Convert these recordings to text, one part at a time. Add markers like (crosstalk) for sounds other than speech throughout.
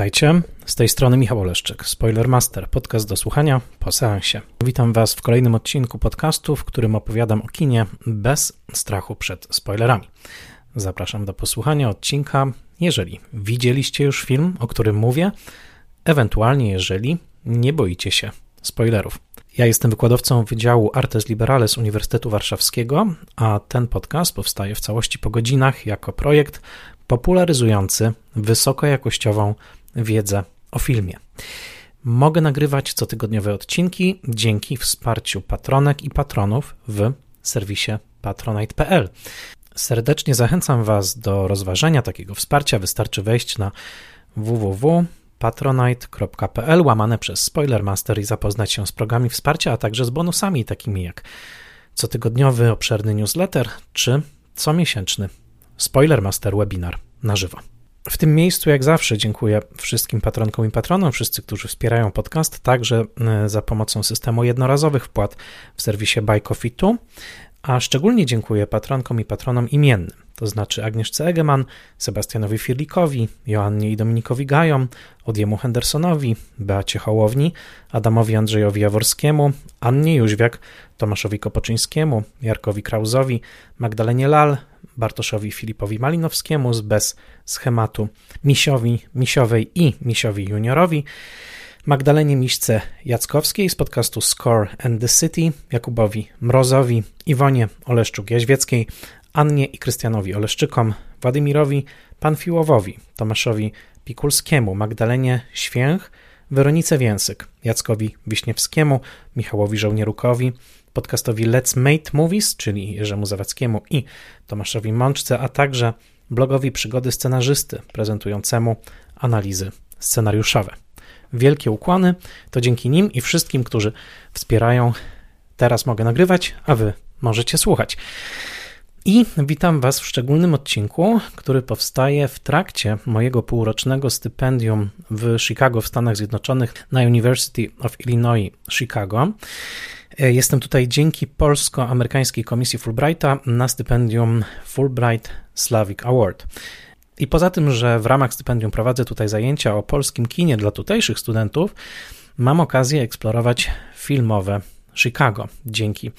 Witajcie, z tej strony Michał Oleszczyk, Spoilermaster, podcast do słuchania po seansie. Witam Was w kolejnym odcinku podcastu, w którym opowiadam o kinie bez strachu przed spoilerami. Zapraszam do posłuchania odcinka, jeżeli widzieliście już film, o którym mówię, ewentualnie jeżeli nie boicie się spoilerów. Ja jestem wykładowcą Wydziału Artes Liberales Uniwersytetu Warszawskiego, a ten podcast powstaje w całości po godzinach jako projekt popularyzujący wysokojakościową wiedzę o filmie. Mogę nagrywać cotygodniowe odcinki dzięki wsparciu patronek i patronów w serwisie patronite.pl. Serdecznie zachęcam Was do rozważenia takiego wsparcia. Wystarczy wejść na www.patronite.pl łamane przez Spoilermaster i zapoznać się z programami wsparcia, a także z bonusami takimi jak cotygodniowy obszerny newsletter czy comiesięczny Spoilermaster webinar na żywo. W tym miejscu, jak zawsze, dziękuję wszystkim patronkom i patronom, wszyscy, którzy wspierają podcast, także e, za pomocą systemu jednorazowych wpłat w serwisie Coffee a szczególnie dziękuję patronkom i patronom imiennym, to znaczy Agnieszce Egeman, Sebastianowi Firlikowi, Joannie i Dominikowi Gajom, Odiemu Hendersonowi, Beacie Hołowni, Adamowi Andrzejowi Jaworskiemu, Annie Jóźwiak, Tomaszowi Kopoczyńskiemu, Jarkowi Krauzowi, Magdalenie Lal, Bartoszowi Filipowi Malinowskiemu z bez schematu, Misiowi, Misiowej i Misiowi Juniorowi, Magdalenie Miśce Jackowskiej z podcastu Score and the City, Jakubowi Mrozowi, Iwonie Oleszczuk-Jaźwieckiej, Annie i Krystianowi Oleszczykom, Władimirowi Panfiłowowi, Tomaszowi Pikulskiemu, Magdalenie Święch, Weronice Więsyk, Jackowi Wiśniewskiemu, Michałowi Żołnierukowi, podcastowi Let's Mate Movies, czyli Jerzemu Zawackiemu i Tomaszowi Mączce, a także blogowi Przygody Scenarzysty, prezentującemu analizy scenariuszowe. Wielkie ukłony, to dzięki nim i wszystkim, którzy wspierają, teraz mogę nagrywać, a wy możecie słuchać. I witam Was w szczególnym odcinku, który powstaje w trakcie mojego półrocznego stypendium w Chicago w Stanach Zjednoczonych na University of Illinois Chicago. E, jestem tutaj dzięki polsko-amerykańskiej komisji Fulbrighta na stypendium Fulbright Slavic Award. I poza tym, że w ramach stypendium prowadzę tutaj zajęcia o polskim kinie dla tutejszych studentów, mam okazję eksplorować filmowe Chicago dzięki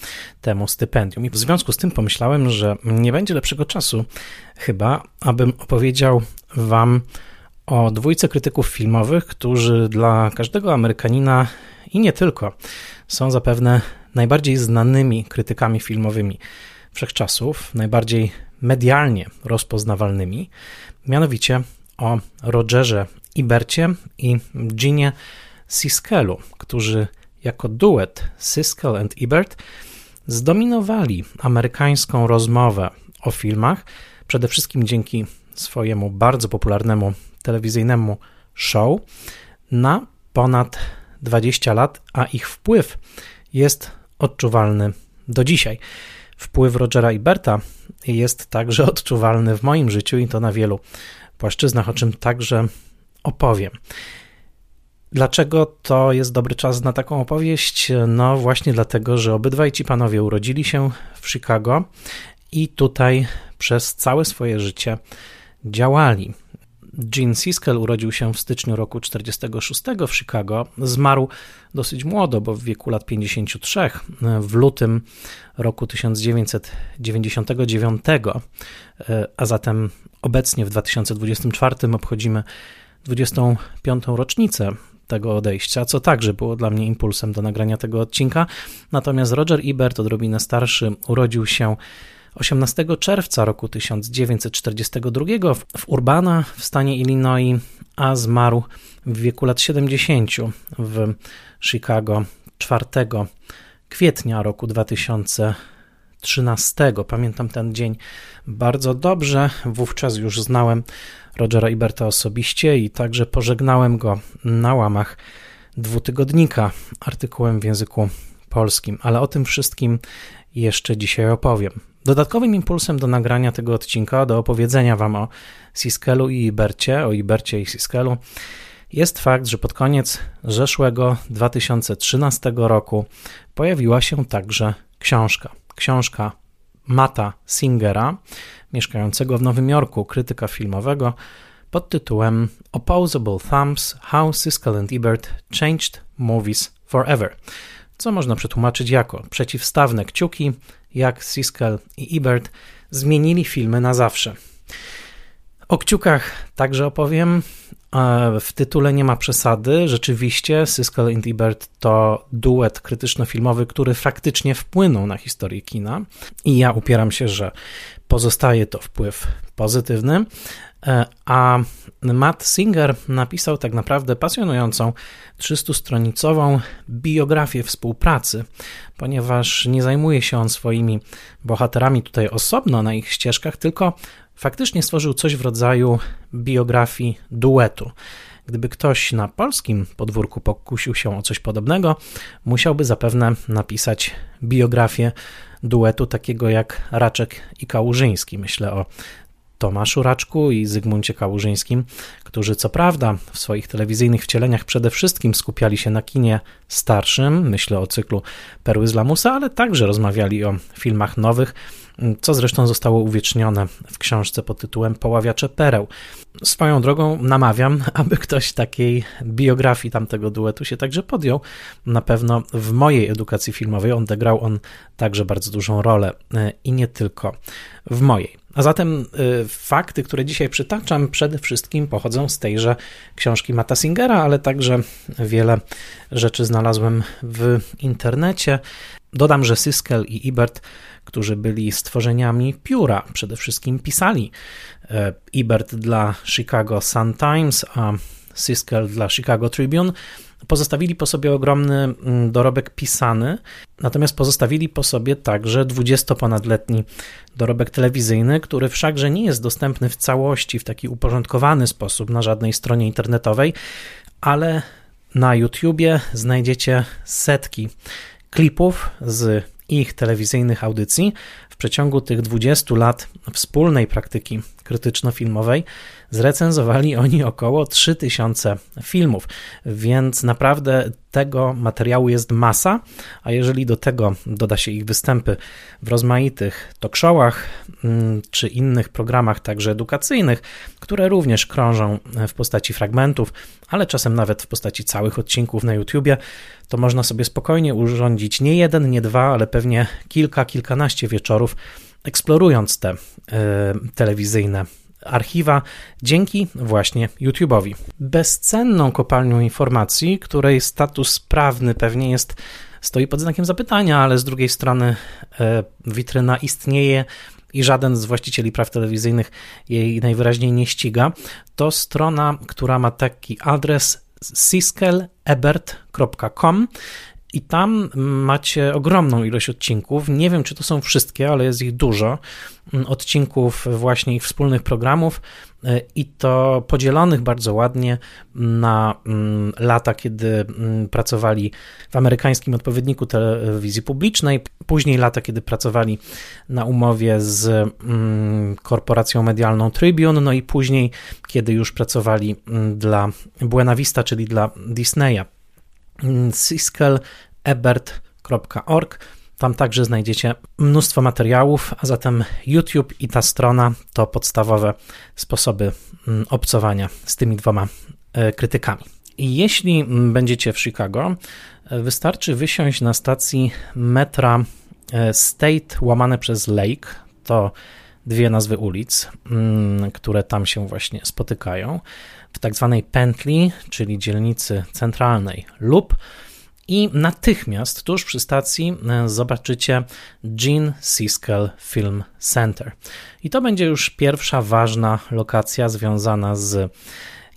temu stypendium. I w związku z tym pomyślałem, że nie będzie lepszego czasu chyba, abym opowiedział Wam o dwójce krytyków filmowych, którzy dla każdego Amerykanina i nie tylko są zapewne najbardziej znanymi krytykami filmowymi wszechczasów, najbardziej medialnie rozpoznawalnymi, mianowicie o Rogerze Ibercie i Ginie Siskelu, którzy jako duet Siskel and Ebert zdominowali amerykańską rozmowę o filmach, przede wszystkim dzięki swojemu bardzo popularnemu telewizyjnemu show na ponad 20 lat, a ich wpływ jest odczuwalny do dzisiaj. Wpływ Rogera Iberta jest także (laughs) odczuwalny w moim życiu i to na wielu płaszczyznach, o czym także opowiem. Dlaczego to jest dobry czas na taką opowieść? No właśnie dlatego, że obydwaj ci panowie urodzili się w Chicago i tutaj przez całe swoje życie działali. Gene Siskel urodził się w styczniu roku 1946 w Chicago. Zmarł dosyć młodo, bo w wieku lat 53, w lutym roku 1999, a zatem obecnie w 2024 obchodzimy 25. rocznicę tego odejścia, co także było dla mnie impulsem do nagrania tego odcinka. Natomiast Roger Ebert, odrobinę starszy, urodził się 18 czerwca roku 1942 w Urbana w stanie Illinois, a zmarł w wieku lat 70 w Chicago 4 kwietnia roku 2013. Pamiętam ten dzień bardzo dobrze. Wówczas już znałem Rogera Iberta osobiście i także pożegnałem go na łamach dwutygodnika artykułem w języku polskim, ale o tym wszystkim jeszcze dzisiaj opowiem. Dodatkowym impulsem do nagrania tego odcinka, do opowiedzenia Wam o Siskelu i Ibercie, o Ibercie i Siskelu, jest fakt, że pod koniec zeszłego 2013 roku pojawiła się także książka. Książka Mata Singera, mieszkającego w Nowym Jorku, krytyka filmowego, pod tytułem Opposable Thumbs How Siskel and Ebert Changed Movies Forever, co można przetłumaczyć jako przeciwstawne kciuki, jak Siskel i Ebert zmienili filmy na zawsze. O kciukach także opowiem. W tytule nie ma przesady. Rzeczywiście Siskel i Ebert to duet krytyczno-filmowy, który faktycznie wpłynął na historię kina i ja upieram się, że pozostaje to wpływ pozytywny. E, a Matt Singer napisał tak naprawdę pasjonującą 300-stronicową biografię współpracy, ponieważ nie zajmuje się on swoimi bohaterami tutaj osobno na ich ścieżkach, tylko faktycznie stworzył coś w rodzaju biografii duetu. Gdyby ktoś na polskim podwórku pokusił się o coś podobnego, musiałby zapewne napisać biografię duetu takiego jak Raczek i Kałużyński. Myślę o Tomaszu Raczku i Zygmuncie Kałużyńskim, którzy co prawda w swoich telewizyjnych wcieleniach przede wszystkim skupiali się na kinie starszym, myślę o cyklu Perły z Lamusa, ale także rozmawiali o filmach nowych, co zresztą zostało uwiecznione w książce pod tytułem Poławiacze Pereł. Swoją drogą namawiam, (laughs) aby ktoś takiej biografii tamtego duetu się także podjął. Na pewno w mojej edukacji filmowej odegrał on także bardzo dużą rolę e, i nie tylko w mojej. A zatem y, fakty, które dzisiaj przytaczam, przede wszystkim pochodzą z tejże książki Mata Singera, ale także wiele rzeczy znalazłem w internecie. Dodam, że Siskel i Ebert, którzy byli stworzeniami pióra, przede wszystkim pisali. E, Ebert dla Chicago Sun-Times, a Siskel dla Chicago Tribune pozostawili po sobie ogromny mm, dorobek pisany, natomiast pozostawili po sobie także 20-ponadletni dorobek telewizyjny, który wszakże nie jest dostępny w całości w taki uporządkowany sposób na żadnej stronie internetowej, ale na YouTubie znajdziecie setki klipów z ich telewizyjnych audycji w przeciągu tych 20 lat wspólnej praktyki krytyczno-filmowej zrecenzowali oni około 3000 filmów, więc naprawdę tego materiału jest masa, a jeżeli do tego doda się ich występy w rozmaitych talk showach mm, czy innych programach także edukacyjnych, które również krążą w postaci fragmentów, ale czasem nawet w postaci całych odcinków na YouTubie, to można sobie spokojnie urządzić nie jeden, nie dwa, ale pewnie kilka, kilkanaście wieczorów eksplorując te y, telewizyjne archiwa dzięki właśnie YouTube'owi. Bezcenną kopalnią informacji, której status prawny pewnie jest stoi pod znakiem zapytania, ale z drugiej strony e, witryna istnieje i żaden z właścicieli praw telewizyjnych jej najwyraźniej nie ściga, to strona, która ma taki adres siskelebert.com i tam macie ogromną ilość odcinków. Nie wiem, czy to są wszystkie, ale jest ich dużo. Mm, odcinków właśnie ich wspólnych programów y, i to podzielonych bardzo ładnie na mm, lata, kiedy mm, pracowali w amerykańskim odpowiedniku telewizji publicznej, później lata, kiedy pracowali na umowie z korporacją medialną Tribune, no i później, kiedy już pracowali dla Buena Vista, czyli dla Disneya. siskelebert.org. Tam także znajdziecie mnóstwo materiałów, a zatem YouTube i ta strona to podstawowe sposoby mm, obcowania z tymi dwoma e, krytykami. I jeśli będziecie w Chicago, e, wystarczy wysiąść na stacji metra e, State łamane przez Lake. To dwie nazwy ulic, mm, które tam się właśnie spotykają, w tak zwanej pętli, czyli dzielnicy centralnej lub i natychmiast tuż przy stacji e, zobaczycie Gene Siskel Film Center. I to będzie już pierwsza ważna lokacja związana z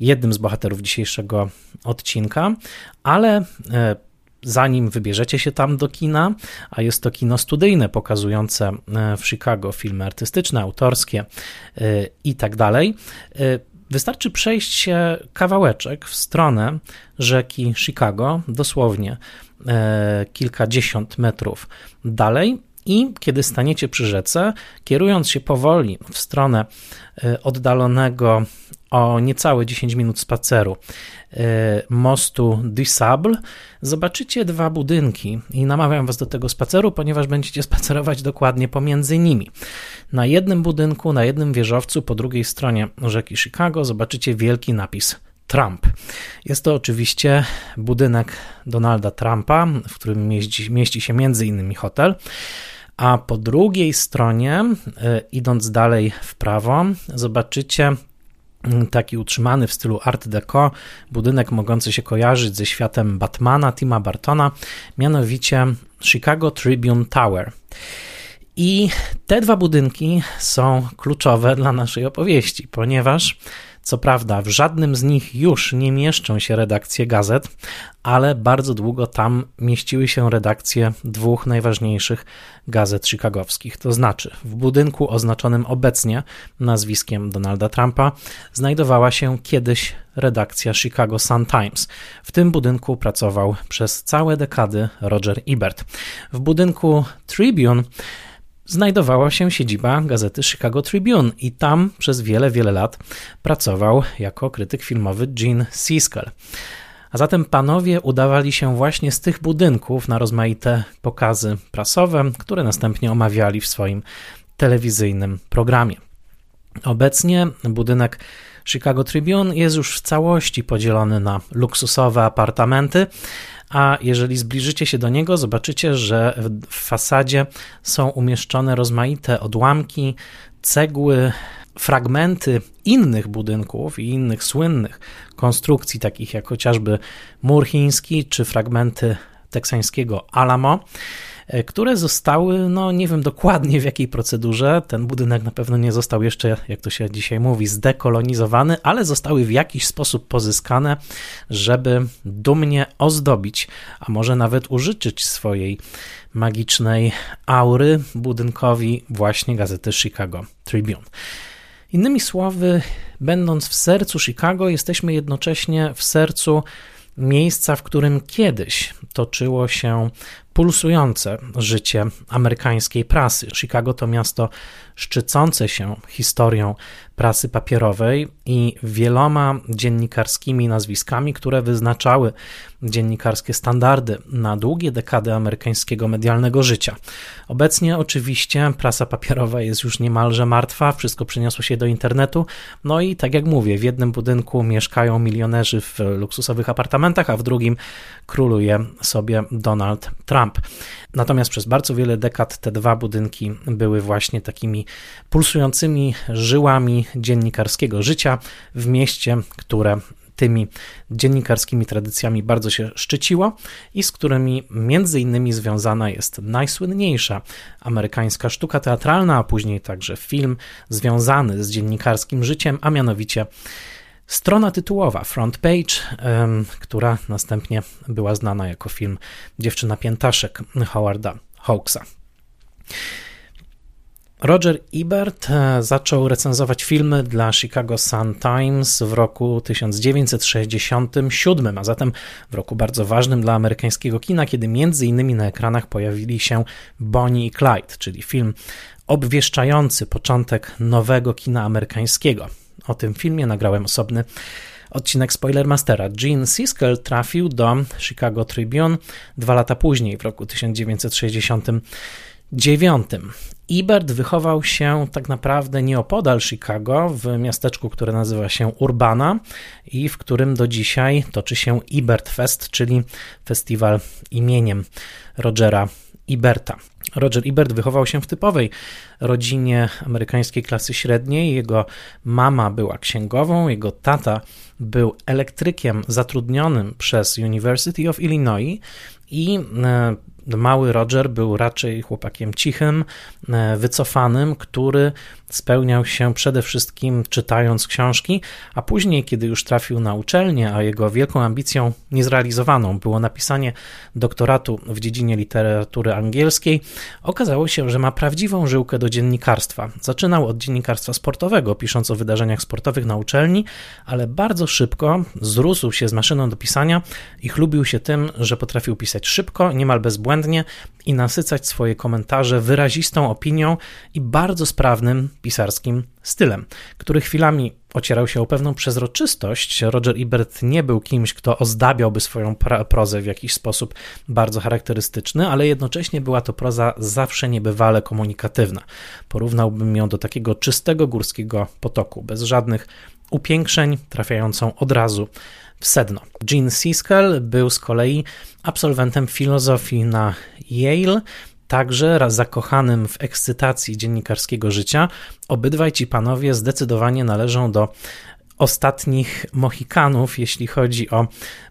jednym z bohaterów dzisiejszego odcinka, ale e, zanim wybierzecie się tam do kina, a jest to kino studyjne pokazujące e, w Chicago filmy artystyczne, autorskie i tak dalej, Wystarczy przejść się kawałeczek w stronę rzeki Chicago, dosłownie e, kilkadziesiąt metrów dalej, I kiedy staniecie przy rzece, kierując się powoli w stronę y, oddalonego o niecałe 10 minut spaceru y, mostu du Sable, zobaczycie dwa budynki i namawiam Was do tego spaceru, ponieważ będziecie (laughs) spacerować dokładnie pomiędzy nimi. Na jednym budynku, na jednym wieżowcu, po drugiej stronie rzeki Chicago, zobaczycie wielki napis Trump. Jest to oczywiście budynek Donalda Trumpa, w którym mieści, mieści się między innymi hotel. A po drugiej stronie, e, idąc dalej w prawo, zobaczycie mm, taki utrzymany w stylu Art Deco budynek mogący się kojarzyć ze światem Batmana, Tima Bartona, mianowicie Chicago Tribune Tower. I te dwa budynki są kluczowe dla naszej opowieści, ponieważ co prawda, w żadnym z nich już nie mieszczą się redakcje gazet, ale bardzo długo tam mieściły się redakcje dwóch najważniejszych gazet chicagowskich. To znaczy, w budynku oznaczonym obecnie nazwiskiem Donalda Trumpa znajdowała się kiedyś redakcja Chicago Sun-Times. W tym budynku pracował przez całe dekady Roger Ebert. W budynku Tribune znajdowała się siedziba gazety Chicago Tribune i tam przez wiele, wiele lat pracował jako krytyk filmowy Gene Siskel. A zatem panowie udawali się właśnie z tych budynków na rozmaite pokazy prasowe, które następnie omawiali w swoim telewizyjnym programie. Obecnie budynek Chicago Tribune jest już w całości podzielony na luksusowe apartamenty, a jeżeli zbliżycie się do niego, zobaczycie, że w fasadzie są umieszczone rozmaite odłamki, cegły, fragmenty innych budynków i innych słynnych konstrukcji, takich jak chociażby mur chiński czy fragmenty teksańskiego Alamo. E, które zostały, no nie wiem dokładnie w jakiej procedurze, ten budynek na pewno nie został jeszcze, jak to się dzisiaj mówi, zdekolonizowany, ale zostały w jakiś sposób pozyskane, żeby dumnie ozdobić, a może nawet użyczyć swojej magicznej aury budynkowi właśnie gazety Chicago Tribune. Innymi słowy, będąc w sercu Chicago, jesteśmy jednocześnie w sercu miejsca, w którym kiedyś toczyło się pulsujące życie amerykańskiej prasy. Chicago to miasto szczycące się historią prasy papierowej i wieloma dziennikarskimi nazwiskami, które wyznaczały dziennikarskie standardy na długie dekady amerykańskiego medialnego życia. Obecnie oczywiście prasa papierowa jest już niemalże martwa, wszystko przeniosło się do internetu, no i tak jak mówię, w jednym budynku mieszkają milionerzy w luksusowych apartamentach, a w drugim króluje sobie Donald Trump. Natomiast przez bardzo wiele dekad te dwa budynki były właśnie takimi pulsującymi żyłami dziennikarskiego życia w mieście, które tymi dziennikarskimi tradycjami bardzo się szczyciło i z którymi między innymi związana jest najsłynniejsza amerykańska sztuka teatralna, a później także film związany z dziennikarskim życiem, a mianowicie Strona tytułowa, front page, która następnie była znana jako film Dziewczyna Piętaszek Howarda Hawksa. Roger Ebert e, zaczął recenzować filmy dla Chicago Sun-Times w roku 1967, a zatem w roku bardzo ważnym dla amerykańskiego kina, kiedy między innymi na ekranach pojawili się Bonnie i Clyde, czyli film obwieszczający początek nowego kina amerykańskiego. O tym filmie nagrałem osobny odcinek Spoilermastera. Gene Siskel trafił do Chicago Tribune dwa lata później, w roku 1969. Ebert wychował się tak naprawdę nieopodal Chicago, w miasteczku, które nazywa się Urbana i w którym do dzisiaj toczy się Ebert Fest, czyli festiwal imieniem Rogera Eberta. Roger Ebert wychował się w typowej rodzinie amerykańskiej klasy średniej. Jego mama była księgową, jego tata był elektrykiem zatrudnionym przez University of Illinois i e, mały Roger był raczej chłopakiem cichym, e, wycofanym, który spełniał się przede wszystkim czytając książki, a później, kiedy już trafił na uczelnię, a jego wielką ambicją niezrealizowaną było napisanie doktoratu w dziedzinie literatury angielskiej, okazało się, że ma prawdziwą żyłkę do dziennikarstwa. Zaczynał od dziennikarstwa sportowego, pisząc o wydarzeniach sportowych na uczelni, ale bardzo szybko zrósł się z maszyną do pisania i chlubił się tym, że potrafił pisać szybko, niemal bezbłędnie i nasycać swoje komentarze wyrazistą opinią i bardzo sprawnym pisarskim stylem, który chwilami ocierał się o pewną przezroczystość. Roger Ebert nie był kimś, kto ozdabiałby swoją prozę w jakiś sposób bardzo charakterystyczny, ale jednocześnie była to proza zawsze niebywale komunikatywna. Porównałbym ją do takiego czystego górskiego potoku, bez żadnych upiększeń, trafiającą od razu w sedno. Gene Siskel był z kolei absolwentem filozofii na Yale, także raz zakochanym w ekscytacji dziennikarskiego życia. Obydwaj ci panowie zdecydowanie należą do ostatnich Mohikanów, jeśli chodzi o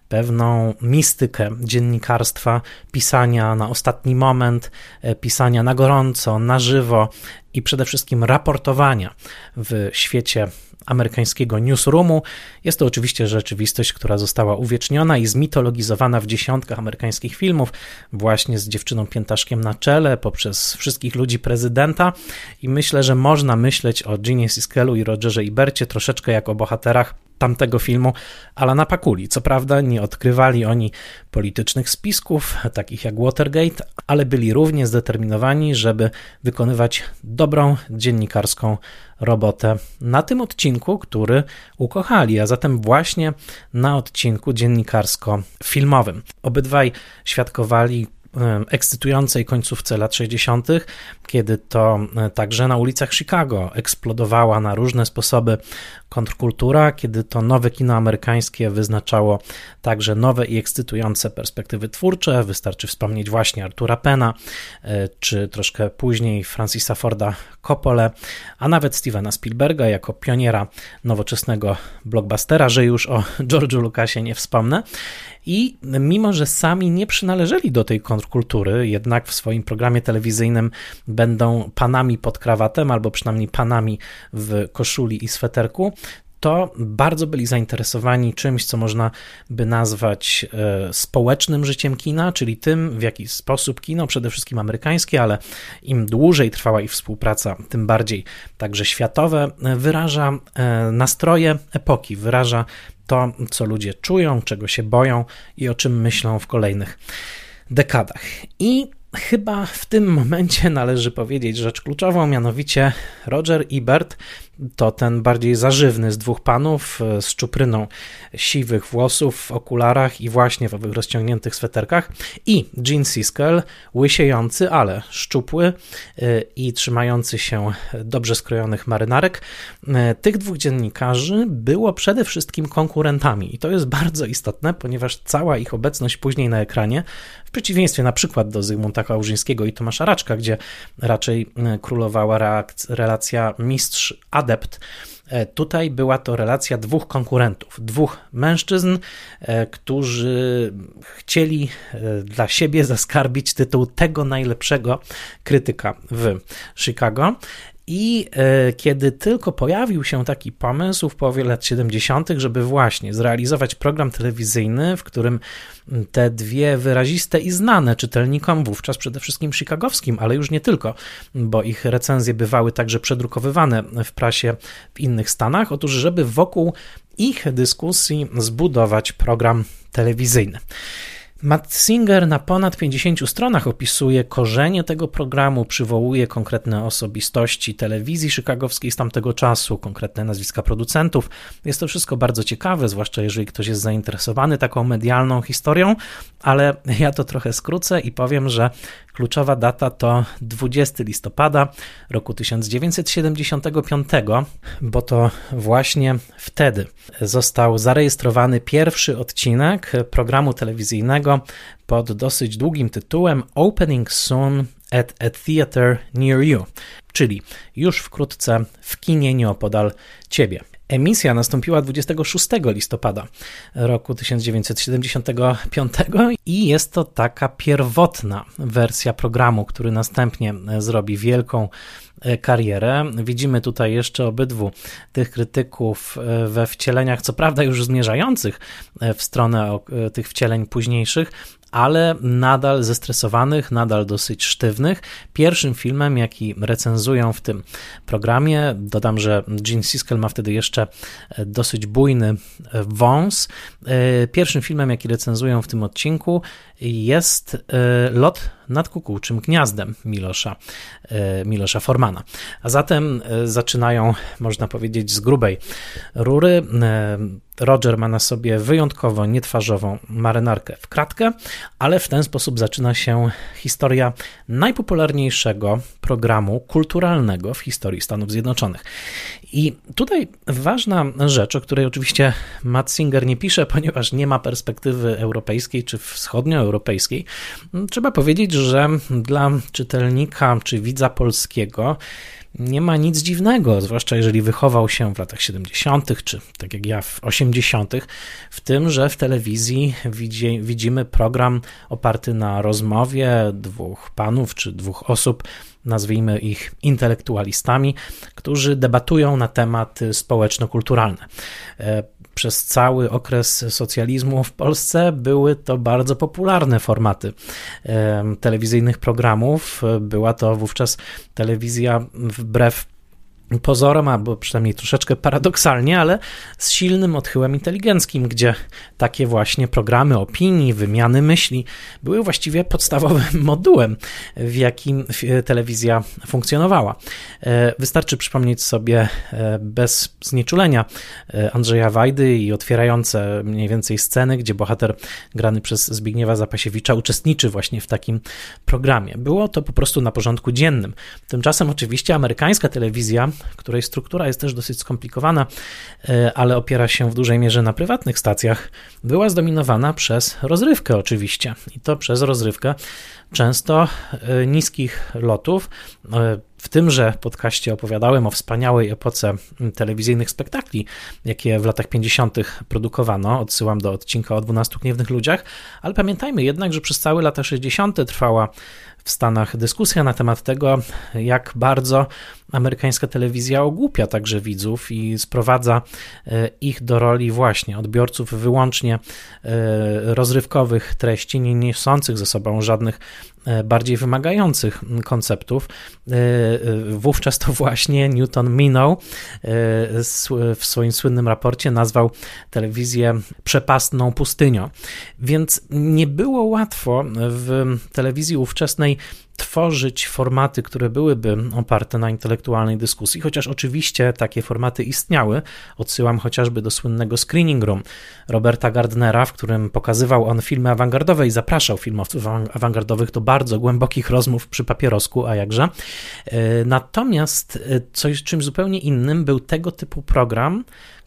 pewną mistykę dziennikarstwa, pisania na ostatni moment, e, pisania na gorąco, na żywo i przede wszystkim raportowania w świecie amerykańskiego newsroomu. Jest to oczywiście rzeczywistość, która została uwieczniona i zmitologizowana w dziesiątkach amerykańskich filmów, właśnie z dziewczyną piętaszkiem na czele, poprzez wszystkich ludzi prezydenta. I myślę, że można myśleć o Ginie Siskelu i Rogerze Ibercie troszeczkę jak o bohaterach tamtego filmu Alana Pakuli. Co prawda nie odkrywali oni politycznych spisków, takich jak Watergate, ale byli równie zdeterminowani, żeby wykonywać dobrą dziennikarską robotę na tym odcinku, który ukochali, a zatem właśnie na odcinku dziennikarsko-filmowym. Obydwaj świadkowali ekscytującej końcówce lat 60., kiedy to e, także na ulicach Chicago eksplodowała na różne sposoby kontrkultura, kiedy to nowe kino amerykańskie wyznaczało także nowe i ekscytujące perspektywy twórcze. Wystarczy wspomnieć właśnie Artura Pena, e, czy troszkę później Francisa Forda Coppole, a nawet Stevena Spielberga jako pioniera nowoczesnego blockbustera, że już o (laughs) George'u Lucasie nie wspomnę. I mimo, że sami nie przynależeli do tej kontrkultury, jednak w swoim programie telewizyjnym będą panami pod krawatem, albo przynajmniej panami w koszuli i sweterku, to bardzo byli zainteresowani czymś, co można by nazwać e, społecznym życiem kina, czyli tym, w jaki sposób kino, przede wszystkim amerykańskie, ale im dłużej trwała ich współpraca, tym bardziej także światowe, wyraża e, nastroje epoki, wyraża to, co ludzie czują, czego się boją i o czym myślą w kolejnych dekadach. I chyba w tym momencie należy powiedzieć rzecz kluczową, mianowicie Roger Ebert to ten bardziej zażywny z dwóch panów, e, z czupryną siwych włosów w okularach i właśnie w owych rozciągniętych sweterkach i Gene Siskel, łysiejący, ale szczupły e, i trzymający się dobrze skrojonych marynarek. E, tych dwóch dziennikarzy było przede wszystkim konkurentami i to jest bardzo istotne, ponieważ cała ich obecność później na ekranie, w przeciwieństwie na przykład do Zygmunta Kałużyńskiego i Tomasza Raczka, gdzie raczej królowała relacja mistrz-adept, adept. E, tutaj była to relacja dwóch konkurentów, dwóch mężczyzn, e, którzy chcieli e, dla siebie zaskarbić tytuł tego najlepszego krytyka w Chicago. I e, kiedy tylko pojawił się taki pomysł w połowie lat 70., żeby właśnie zrealizować program telewizyjny, w którym te dwie wyraziste i znane czytelnikom, wówczas przede wszystkim chicagowskim, ale już nie tylko, bo ich recenzje bywały także przedrukowywane w prasie w innych stanach, otóż żeby wokół ich dyskusji zbudować program telewizyjny. Matt Singer na ponad 50 stronach opisuje korzenie tego programu, przywołuje konkretne osobistości telewizji chicagowskiej z tamtego czasu, konkretne nazwiska producentów. Jest to wszystko bardzo ciekawe, zwłaszcza jeżeli ktoś jest zainteresowany taką medialną historią, ale ja to trochę skrócę i powiem, że kluczowa data to 20 listopada roku 1975, bo to właśnie wtedy został zarejestrowany pierwszy odcinek programu telewizyjnego pod dosyć długim tytułem Opening Soon at a Theater Near You, czyli już wkrótce w kinie nieopodal ciebie. Emisja nastąpiła 26 listopada roku 1975 i jest to taka pierwotna wersja programu, który następnie zrobi wielką e, karierę. Widzimy tutaj jeszcze obydwu tych krytyków e, we wcieleniach, co prawda już zmierzających e, w stronę tych wcieleń późniejszych, ale nadal zestresowanych, nadal dosyć sztywnych. Pierwszym filmem, jaki recenzują w tym programie, dodam, że Gene Siskel ma wtedy jeszcze e, dosyć bujny e, wąs. E, pierwszym filmem, jaki recenzują w tym odcinku jest Lot nad kukułczym gniazdem Milosza, e, Milosza Formana. A zatem e, zaczynają, można powiedzieć, z grubej rury. Roger ma na sobie wyjątkowo nietwarzową marynarkę w kratkę, ale w ten sposób zaczyna się historia najpopularniejszego programu kulturalnego w historii Stanów Zjednoczonych. I tutaj ważna rzecz, o której oczywiście Matt Singer nie pisze, ponieważ nie ma perspektywy europejskiej czy wschodnioeuropejskiej. Trzeba powiedzieć, że dla czytelnika czy widza polskiego nie ma nic dziwnego, zwłaszcza jeżeli wychował się w latach 70., czy tak jak ja w 80., w tym, że w telewizji widzi, widzimy program oparty na rozmowie dwóch panów czy dwóch osób, nazwijmy ich intelektualistami, którzy debatują na tematy społeczno-kulturalne. E, przez cały okres socjalizmu w Polsce były to bardzo popularne formaty telewizyjnych programów. Była to wówczas telewizja wbrew pozorom, albo przynajmniej troszeczkę paradoksalnie, ale z silnym odchyłem inteligenckim, gdzie takie właśnie programy opinii, wymiany myśli były właściwie podstawowym (laughs) modułem, w jakim telewizja funkcjonowała. E, wystarczy przypomnieć sobie e, bez znieczulenia e, Andrzeja Wajdy i otwierające mniej więcej sceny, gdzie bohater grany przez Zbigniewa Zapasiewicza uczestniczy właśnie w takim programie. Było to po prostu na porządku dziennym. Tymczasem oczywiście amerykańska telewizja której struktura jest też dosyć skomplikowana, e, ale opiera się w dużej mierze na prywatnych stacjach, była zdominowana przez rozrywkę oczywiście. I to przez rozrywkę często e, niskich lotów. E, w tymże podcaście opowiadałem o wspaniałej epoce telewizyjnych spektakli, jakie w latach 50. produkowano. Odsyłam do odcinka o 12 gniewnych ludziach, ale pamiętajmy jednak, że przez całe lata 60. trwała w Stanach dyskusja na temat tego, jak bardzo amerykańska telewizja ogłupia także widzów i sprowadza e, ich do roli właśnie odbiorców wyłącznie e, rozrywkowych treści, nie niosących ze sobą żadnych e, bardziej wymagających konceptów. Wówczas to właśnie Newton minął w swoim słynnym raporcie nazwał telewizję przepastną pustynią. Więc nie było łatwo w telewizji ówczesnej tworzyć formaty, które byłyby oparte na intelektualnej dyskusji, chociaż oczywiście takie formaty istniały. Odsyłam chociażby do słynnego Screening Room Roberta Gardnera, w którym pokazywał on filmy awangardowe i zapraszał filmowców awangardowych do bardzo głębokich rozmów przy papierosku, a jakże. E, natomiast e, coś czymś zupełnie innym był tego typu program,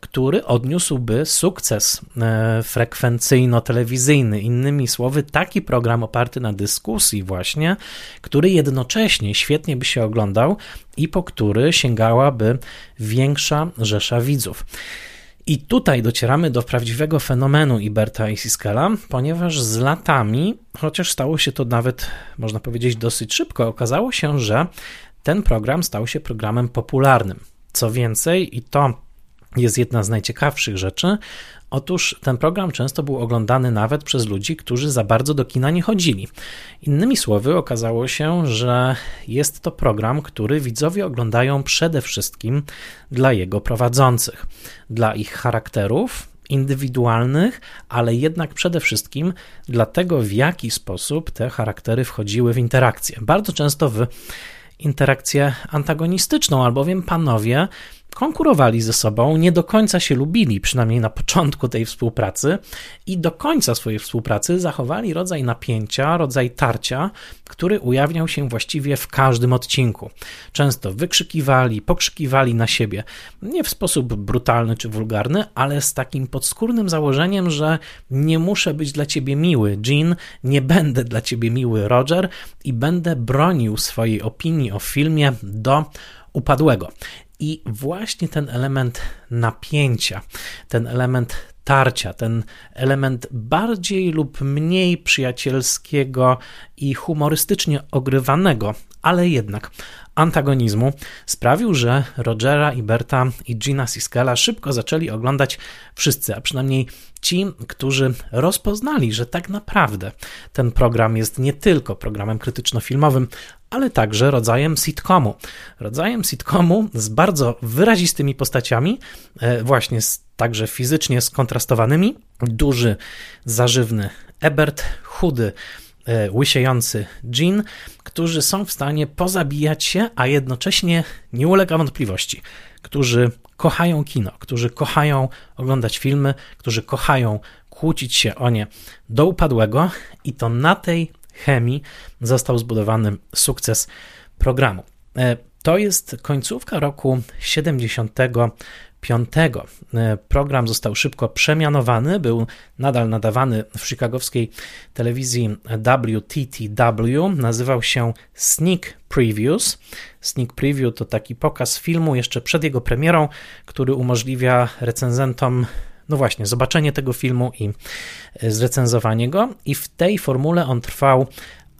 który odniósłby sukces e, frekwencyjno-telewizyjny. Innymi słowy, taki program oparty na dyskusji, właśnie, który jednocześnie świetnie by się oglądał i po który sięgałaby większa rzesza widzów. I tutaj docieramy do prawdziwego fenomenu Iberta i Siskela, ponieważ z latami, chociaż stało się to nawet, można powiedzieć, dosyć szybko, okazało się, że ten program stał się programem popularnym. Co więcej, i to jest jedna z najciekawszych rzeczy. Otóż ten program często był oglądany nawet przez ludzi, którzy za bardzo do kina nie chodzili. Innymi słowy, okazało się, że jest to program, który widzowie oglądają przede wszystkim dla jego prowadzących, dla ich charakterów, indywidualnych, ale jednak przede wszystkim dla tego, w jaki sposób te charaktery wchodziły w interakcję. Bardzo często w interakcję antagonistyczną, albowiem panowie konkurowali ze sobą, nie do końca się lubili, przynajmniej na początku tej współpracy, i do końca swojej współpracy zachowali rodzaj napięcia, rodzaj tarcia, który ujawniał się właściwie w każdym odcinku. Często wykrzykiwali, pokrzykiwali na siebie, nie w sposób brutalny czy wulgarny, ale z takim podskórnym założeniem, że nie muszę być dla ciebie miły, Jean, nie będę dla ciebie miły, Roger, i będę bronił swojej opinii o filmie do upadłego. I właśnie ten element napięcia, ten element tarcia, ten element bardziej lub mniej przyjacielskiego i humorystycznie ogrywanego, ale jednak antagonizmu sprawił, że Rogera i Berta i Gina Siskela szybko zaczęli oglądać wszyscy, a przynajmniej ci, którzy rozpoznali, że tak naprawdę ten program jest nie tylko programem krytyczno-filmowym, ale także rodzajem sitcomu. Rodzajem sitcomu z bardzo wyrazistymi postaciami, e, właśnie także fizycznie skontrastowanymi. Duży, zażywny Ebert, chudy E, łysiejący dżin, którzy są w stanie pozabijać się, a jednocześnie nie ulega wątpliwości, którzy kochają kino, którzy kochają oglądać filmy, którzy kochają kłócić się o nie do upadłego i to na tej chemii został zbudowany sukces programu. E, to jest końcówka roku 70 1995. E, program został szybko przemianowany, był nadal nadawany w chicagowskiej telewizji WTTW, nazywał się Sneak Previews. Sneak Preview to taki pokaz filmu jeszcze przed jego premierą, który umożliwia recenzentom no właśnie, zobaczenie tego filmu i e, zrecenzowanie go. I w tej formule on trwał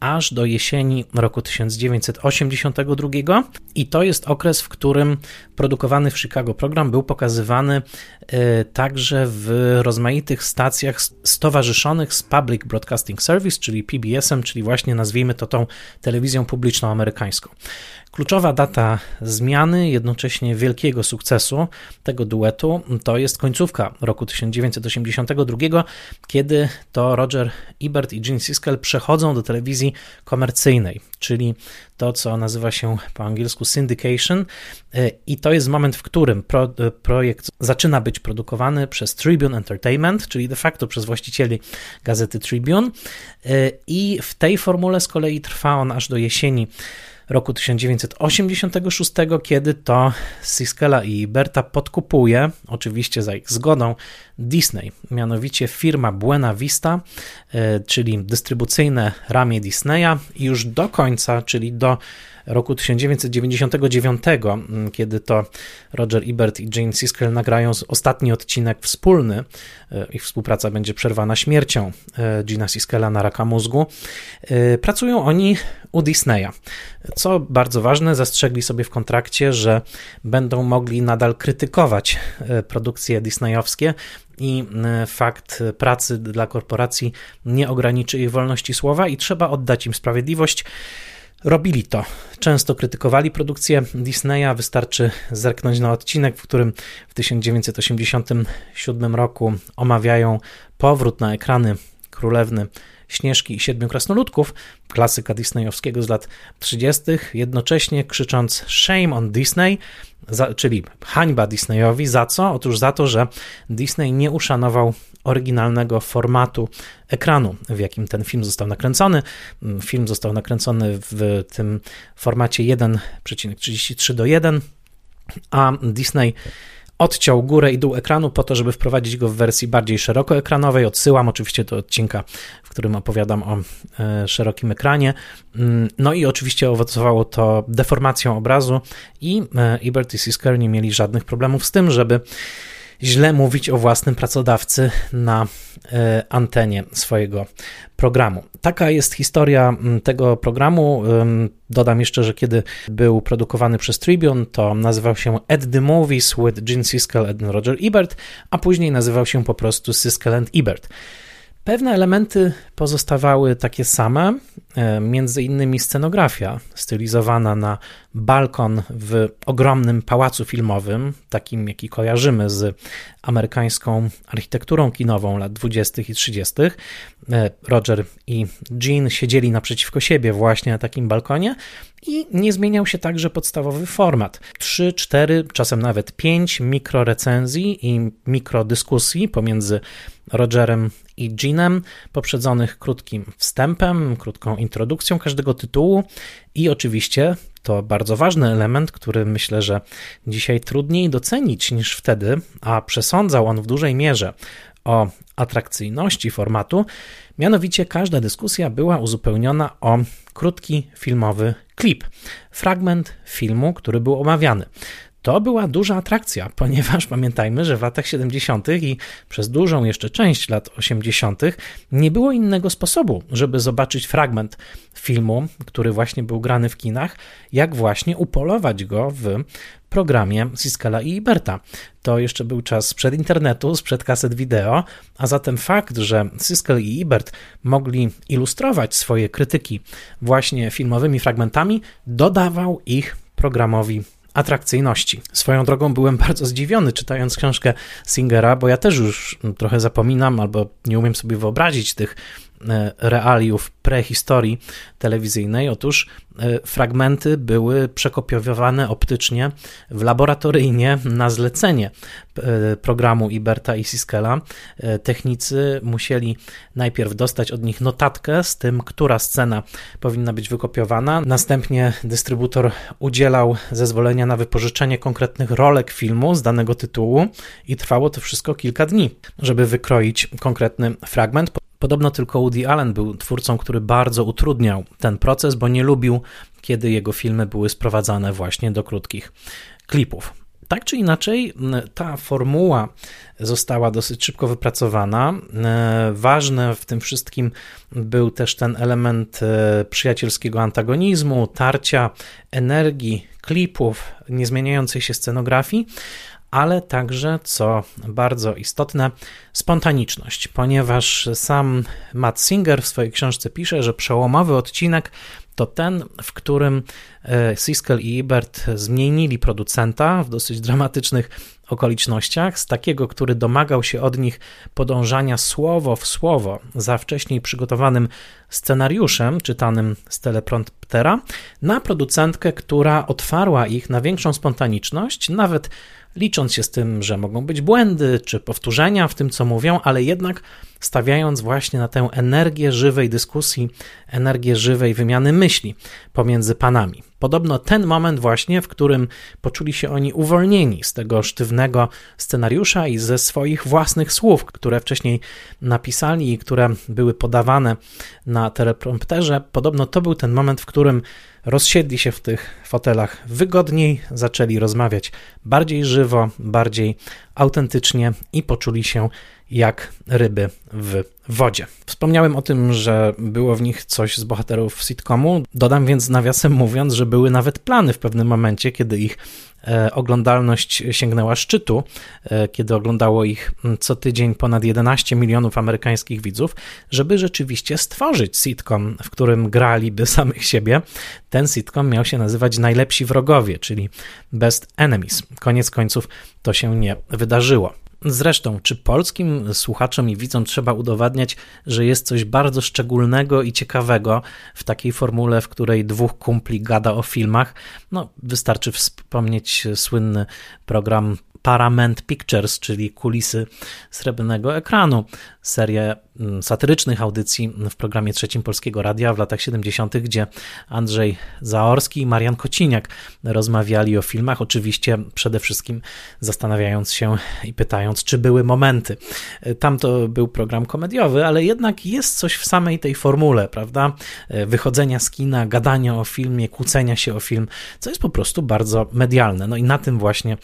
aż do jesieni roku 1982 i to jest okres, w którym produkowany w Chicago program był pokazywany e, także w rozmaitych stacjach stowarzyszonych z Public Broadcasting Service, czyli PBS-em, czyli właśnie nazwijmy to tą telewizją publiczną amerykańską. Kluczowa data zmiany, jednocześnie wielkiego sukcesu tego duetu, to jest końcówka roku 1982, kiedy to Roger Ebert i Gene Siskel przechodzą do telewizji komercyjnej, czyli to, co nazywa się po angielsku syndication, i to jest moment, w którym pro, projekt zaczyna być produkowany przez Tribune Entertainment, czyli de facto przez właścicieli gazety Tribune, i w tej formule z kolei trwa on aż do jesieni roku 1986, kiedy to Siskela i Berta podkupuje, oczywiście za ich zgodą, Disney, mianowicie firma Buena Vista, e, czyli dystrybucyjne ramię Disneya i już do końca, czyli do roku 1999, mm, kiedy to Roger Ebert i Jane Siskel nagrają ostatni odcinek wspólny. E, ich współpraca będzie przerwana śmiercią e, Gina Siskela na raka mózgu. E, pracują oni u Disneya. Co bardzo ważne, zastrzegli sobie w kontrakcie, że będą mogli nadal krytykować produkcje disneyowskie, i fakt pracy dla korporacji nie ograniczy ich wolności słowa i trzeba oddać im sprawiedliwość. Robili to. Często krytykowali produkcję Disneya. Wystarczy zerknąć na odcinek, w którym w 1987 roku omawiają powrót na ekrany królewny Śnieżki i Siedmiu Krasnoludków, klasyka disneyowskiego z lat 30., jednocześnie krzycząc Shame on Disney, za, czyli hańba Disneyowi. Za co? Otóż za to, że Disney nie uszanował oryginalnego formatu ekranu, w jakim ten film został nakręcony. Film został nakręcony w tym formacie 1,33 do 1, a Disney odciął górę i dół ekranu po to, żeby wprowadzić go w wersji bardziej szerokoekranowej. Odsyłam oczywiście do odcinka, w którym opowiadam o e, szerokim ekranie. Mm, no i oczywiście owocowało to deformacją obrazu i Ebert i Sisker nie mieli żadnych problemów z tym, żeby źle mówić o własnym pracodawcy na e, antenie swojego programu. Taka jest historia mm, tego programu. Dodam jeszcze, że kiedy był produkowany przez Tribune, to nazywał się At the Movies with Gene Siskel and Roger Ebert, a później nazywał się po prostu Siskel and Ebert. Pewne elementy pozostawały takie same, e, między innymi scenografia stylizowana na balkon w ogromnym pałacu filmowym, takim jaki kojarzymy z amerykańską architekturą kinową lat 20. i 30. E, Roger i Jean siedzieli naprzeciwko siebie właśnie na takim balkonie i nie zmieniał się także podstawowy format. 3, 4, czasem nawet 5 mikrorecenzji i mikrodyskusji pomiędzy Rogerem i Jeanem, poprzedzonych krótkim wstępem, krótką introdukcją każdego tytułu i oczywiście to bardzo ważny element, który myślę, że dzisiaj trudniej docenić niż wtedy, a przesądzał on w dużej mierze o atrakcyjności formatu. Mianowicie każda dyskusja była uzupełniona o krótki filmowy klip, fragment filmu, który był omawiany. To była duża atrakcja, (laughs) ponieważ pamiętajmy, że w latach 70. i przez dużą jeszcze część lat 80. nie było innego sposobu, żeby zobaczyć fragment filmu, który właśnie był grany w kinach, jak właśnie upolować go w programie Siskala i Iberta. To jeszcze był czas sprzed internetu, sprzed kaset wideo, a zatem fakt, że Siskal i Ibert mogli ilustrować swoje krytyki właśnie filmowymi fragmentami, dodawał ich programowi atrakcyjności. Swoją drogą byłem bardzo zdziwiony czytając książkę Singera, bo ja też już trochę zapominam albo nie umiem sobie wyobrazić tych realiów prehistorii telewizyjnej. Otóż e, fragmenty były przekopiowane optycznie w laboratoryjnie na zlecenie e, programu Iberta i Siskela. Technicy musieli najpierw dostać od nich notatkę z tym, która scena powinna być wykopiowana. Następnie dystrybutor udzielał zezwolenia na wypożyczenie konkretnych rolek filmu z danego tytułu i trwało to wszystko kilka dni, żeby wykroić konkretny fragment. Podobno tylko Woody Allen był twórcą, który bardzo utrudniał ten proces, bo nie lubił, kiedy jego filmy były sprowadzane właśnie do krótkich klipów. Tak czy inaczej, ta formuła została dosyć szybko wypracowana. Ważne w tym wszystkim był też ten element e, przyjacielskiego antagonizmu, tarcia, energii, klipów, niezmieniającej się scenografii, ale także, co bardzo istotne, spontaniczność, ponieważ sam Matt Singer w swojej książce pisze, że przełomowy odcinek to ten, w którym e, Siskel i Ebert zmienili producenta w dosyć dramatycznych okolicznościach, z takiego, który domagał się od nich podążania słowo w słowo za wcześniej przygotowanym scenariuszem czytanym z telepromptera, na producentkę, która otwarła ich na większą spontaniczność, nawet licząc się z tym, że mogą być błędy czy powtórzenia w tym, co mówią, ale jednak stawiając właśnie na tę energię żywej dyskusji, energię żywej wymiany myśli pomiędzy panami. Podobno ten moment właśnie, w którym poczuli się oni uwolnieni z tego sztywnego scenariusza i ze swoich własnych słów, które wcześniej napisali i które były podawane na teleprompterze, podobno to był ten moment, w którym rozsiedli się w tych fotelach wygodniej, zaczęli rozmawiać bardziej żywo, bardziej autentycznie i poczuli się jak ryby w wodzie. Wspomniałem o tym, że było w nich coś z bohaterów sitcomu. Dodam więc nawiasem mówiąc, że były nawet plany w pewnym momencie, kiedy ich e, oglądalność sięgnęła szczytu, e, kiedy oglądało ich co tydzień ponad 11 milionów amerykańskich widzów, żeby rzeczywiście stworzyć sitcom, w którym graliby (laughs) samych siebie. Ten sitcom miał się nazywać Najlepsi Wrogowie, czyli Best Enemies. Koniec końców to się nie wydarzyło. Zresztą, czy polskim słuchaczom i widzom trzeba udowadniać, że jest coś bardzo szczególnego i ciekawego w takiej formule, w której dwóch kumpli gada o filmach? No, wystarczy wspomnieć słynny program Paramount Pictures, czyli kulisy srebrnego ekranu, serię satyrycznych audycji w programie trzecim Polskiego Radia w latach 70., gdzie Andrzej Zaorski i Marian Kociniak rozmawiali o filmach, oczywiście przede wszystkim zastanawiając się i pytając, czy były momenty. Tam to był program komediowy, ale jednak jest coś w samej tej formule, prawda? Wychodzenia z kina, gadania o filmie, kłócenia się o film, co jest po prostu bardzo medialne. No i na tym właśnie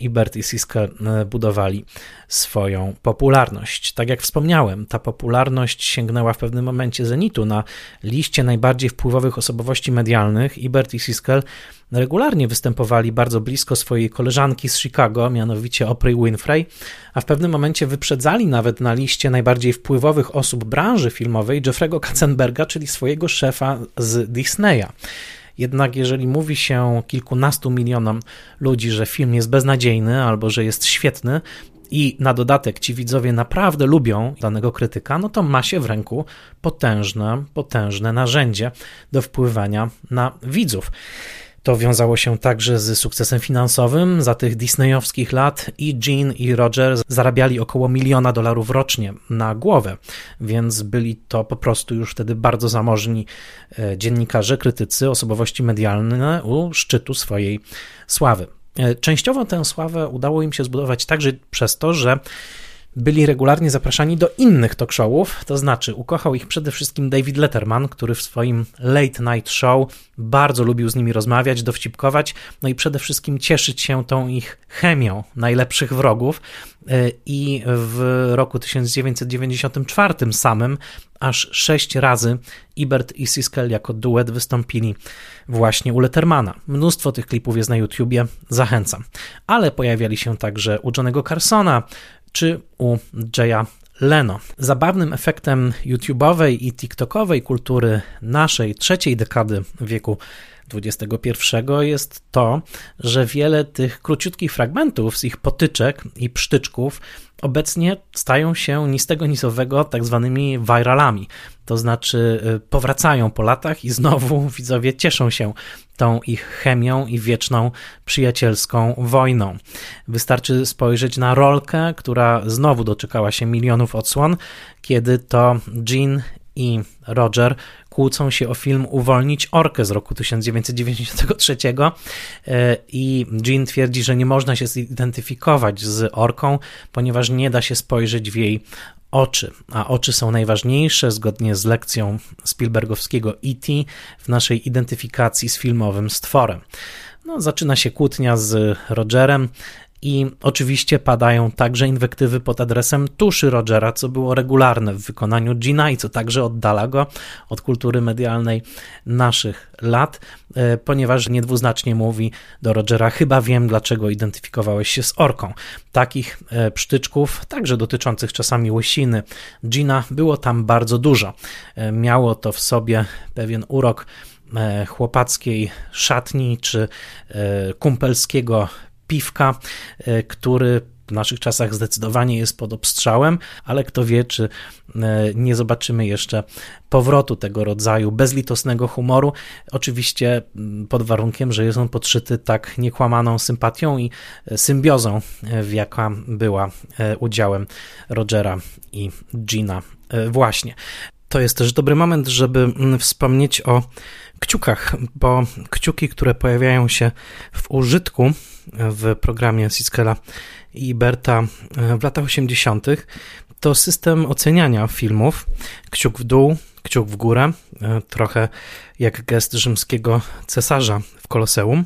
Ibert i Siska budowali swoją popularność. Tak jak wspomniałem, ta popularność sięgnęła w pewnym momencie zenitu. Na liście najbardziej wpływowych osobowości medialnych Ibert i Siskel regularnie występowali bardzo blisko swojej koleżanki z Chicago, mianowicie Oprah Winfrey, a w pewnym momencie wyprzedzali nawet na liście najbardziej wpływowych osób branży filmowej Jeffrey'ego Katzenberga, czyli swojego szefa z Disneya. Jednak jeżeli mówi się kilkunastu milionom ludzi, że film jest beznadziejny albo że jest świetny, i na dodatek ci widzowie naprawdę lubią danego krytyka, no to ma się w ręku potężne, potężne narzędzie do wpływania na widzów. To wiązało się także z sukcesem finansowym. Za tych disneyowskich lat i Gene i Roger zarabiali około miliona dolarów rocznie na głowę, więc byli to po prostu już wtedy bardzo zamożni e, dziennikarze, krytycy, osobowości medialne u szczytu swojej sławy. E, częściowo tę sławę udało im się zbudować także przez to, że byli regularnie zapraszani do innych talk showów, to znaczy ukochał ich przede wszystkim David Letterman, który w swoim Late Night Show bardzo lubił z nimi rozmawiać, dowcipkować, no i przede wszystkim cieszyć się tą ich chemią najlepszych wrogów. E, I w roku 1994 samym aż sześć razy Ibert i Siskel jako duet wystąpili właśnie u Lettermana. Mnóstwo tych klipów jest na YouTubie, zachęcam. Ale pojawiali się także u Johnego Carsona czy u Jaya Leno. Zabawnym efektem YouTube'owej i TikTokowej kultury naszej trzeciej dekady wieku XXI jest to, że wiele tych króciutkich fragmentów z ich potyczek i psztyczków obecnie stają się ni z tego, ni z owego tak zwanymi viralami. To znaczy y, powracają po latach i znowu (laughs) widzowie cieszą się tą ich chemią i wieczną przyjacielską wojną. Wystarczy spojrzeć na rolkę, która znowu doczekała się milionów odsłon, kiedy to Jean i Roger kłócą się o film Uwolnić Orkę z roku 1993 e, i Jean twierdzi, że nie można się zidentyfikować z orką, ponieważ nie da się spojrzeć w jej oczy, a oczy są najważniejsze zgodnie z lekcją Spielbergowskiego E.T. w naszej identyfikacji z filmowym stworem. No, zaczyna się kłótnia z Rogerem, i oczywiście padają także inwektywy pod adresem tuszy Rogera, co było regularne w wykonaniu Gina i co także oddala go od kultury medialnej naszych lat, e, ponieważ niedwuznacznie mówi do Rogera: Chyba wiem, dlaczego identyfikowałeś się z orką. Takich e, psztyczków, także dotyczących czasami łysiny Gina, było tam bardzo dużo. E, miało to w sobie pewien urok chłopackiej szatni czy kumpelskiego piwka, e, który w naszych czasach zdecydowanie jest pod obstrzałem, ale kto wie, czy e, nie zobaczymy jeszcze powrotu tego rodzaju bezlitosnego humoru. Oczywiście mm, pod warunkiem, że jest on podszyty tak niekłamaną sympatią i e, symbiozą, w jaka była udziałem Rogera i Gina właśnie. To jest też dobry moment, żeby mm, wspomnieć o kciukach, bo kciuki, które pojawiają się w użytku w programie Siskela i Berta w latach 80., to system oceniania filmów. Kciuk w dół, kciuk w górę, trochę jak gest rzymskiego cesarza w Koloseum.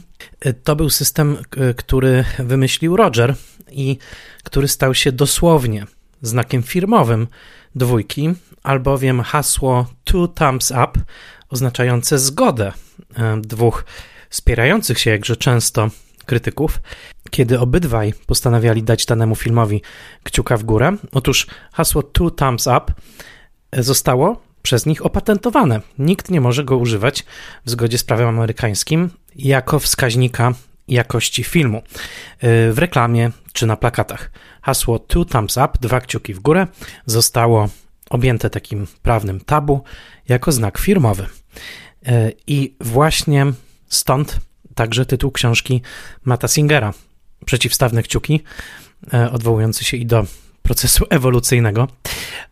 To był system, który wymyślił Roger i który stał się dosłownie znakiem firmowym dwójki, albowiem hasło two thumbs up oznaczające zgodę e, dwóch wspierających się jakże często krytyków, kiedy obydwaj postanawiali dać danemu filmowi kciuka w górę. Otóż hasło two thumbs up zostało przez nich opatentowane. Nikt nie może go używać w zgodzie z prawem amerykańskim jako wskaźnika jakości filmu e, w reklamie czy na plakatach. Hasło two thumbs up, dwa kciuki w górę, zostało objęte takim prawnym tabu jako znak firmowy. E, I właśnie stąd także tytuł książki Mata Singera, Przeciwstawne kciuki, e, odwołujący się i do procesu ewolucyjnego,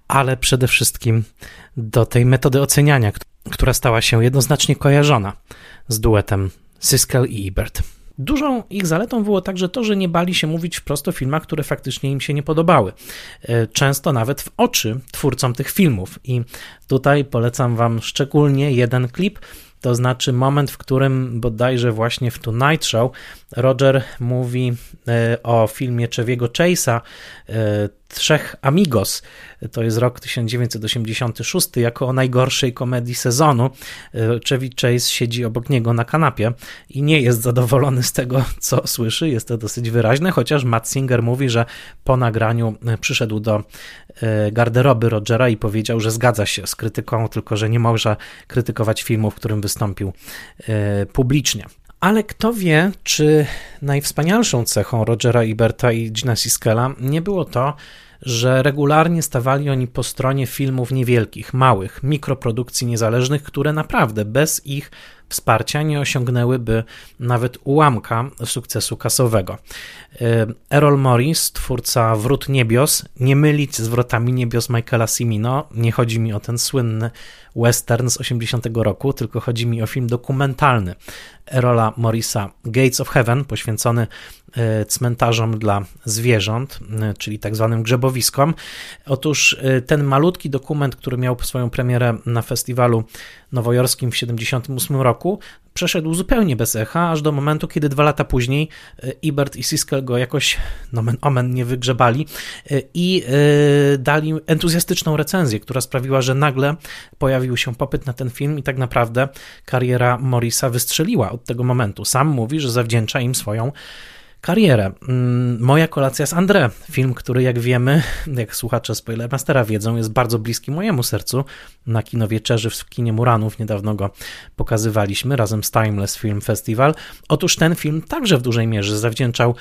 ale przede wszystkim do tej metody oceniania, która stała się jednoznacznie kojarzona z duetem Siskel i Ebert. Dużą ich zaletą było także to, że nie bali się mówić wprost o filmach, które faktycznie im się nie podobały. E, często nawet w oczy twórcom tych filmów. I tutaj polecam Wam szczególnie jeden klip, to znaczy moment, w którym bodajże właśnie w Tonight Show Roger mówi e, o filmie Cheviego Chase'a e, Trzech Amigos, to jest rok 1986, jako o najgorszej komedii sezonu. E, Chevy Chase siedzi obok niego na kanapie i nie jest zadowolony z tego, co słyszy. Jest to dosyć wyraźne, chociaż Matt Singer mówi, że po nagraniu przyszedł do garderoby Rogera i powiedział, że zgadza się z krytyką, tylko że nie może krytykować filmu, w którym wystąpił publicznie. Ale kto wie, czy najwspanialszą cechą Rogera Iberta i Gina Siskela nie było to, że regularnie stawali oni po stronie filmów niewielkich, małych, mikroprodukcji niezależnych, które naprawdę bez ich wsparcia nie osiągnęłyby nawet ułamka sukcesu kasowego. E, Errol Morris, twórca Wrót Niebios, nie mylić z Wrotami Niebios Michaela Cimino, nie chodzi mi o ten słynny western z 80 roku, tylko chodzi mi o film dokumentalny Erola Morrisa Gates of Heaven, poświęcony cmentarzom dla zwierząt, e, czyli tak zwanym grzebowiskom. Otóż ten malutki dokument, który miał swoją premierę na festiwalu nowojorskim w 78 roku, przeszedł zupełnie bez echa, aż do momentu, kiedy dwa lata później Ibert i Siskel go jakoś nomen omen nie wygrzebali i dali entuzjastyczną recenzję, która sprawiła, że nagle pojawił się popyt na ten film i tak naprawdę kariera Morisa wystrzeliła od tego momentu. Sam mówi, że zawdzięcza im swoją karierę. Mm, Moja kolacja z André, film, który jak wiemy, (laughs) jak słuchacze Spoilermastera wiedzą, jest bardzo bliski mojemu sercu. Na kino wieczerzy w kinie Muranów niedawno go pokazywaliśmy razem z Timeless Film Festival. Otóż ten film także w dużej mierze zawdzięczał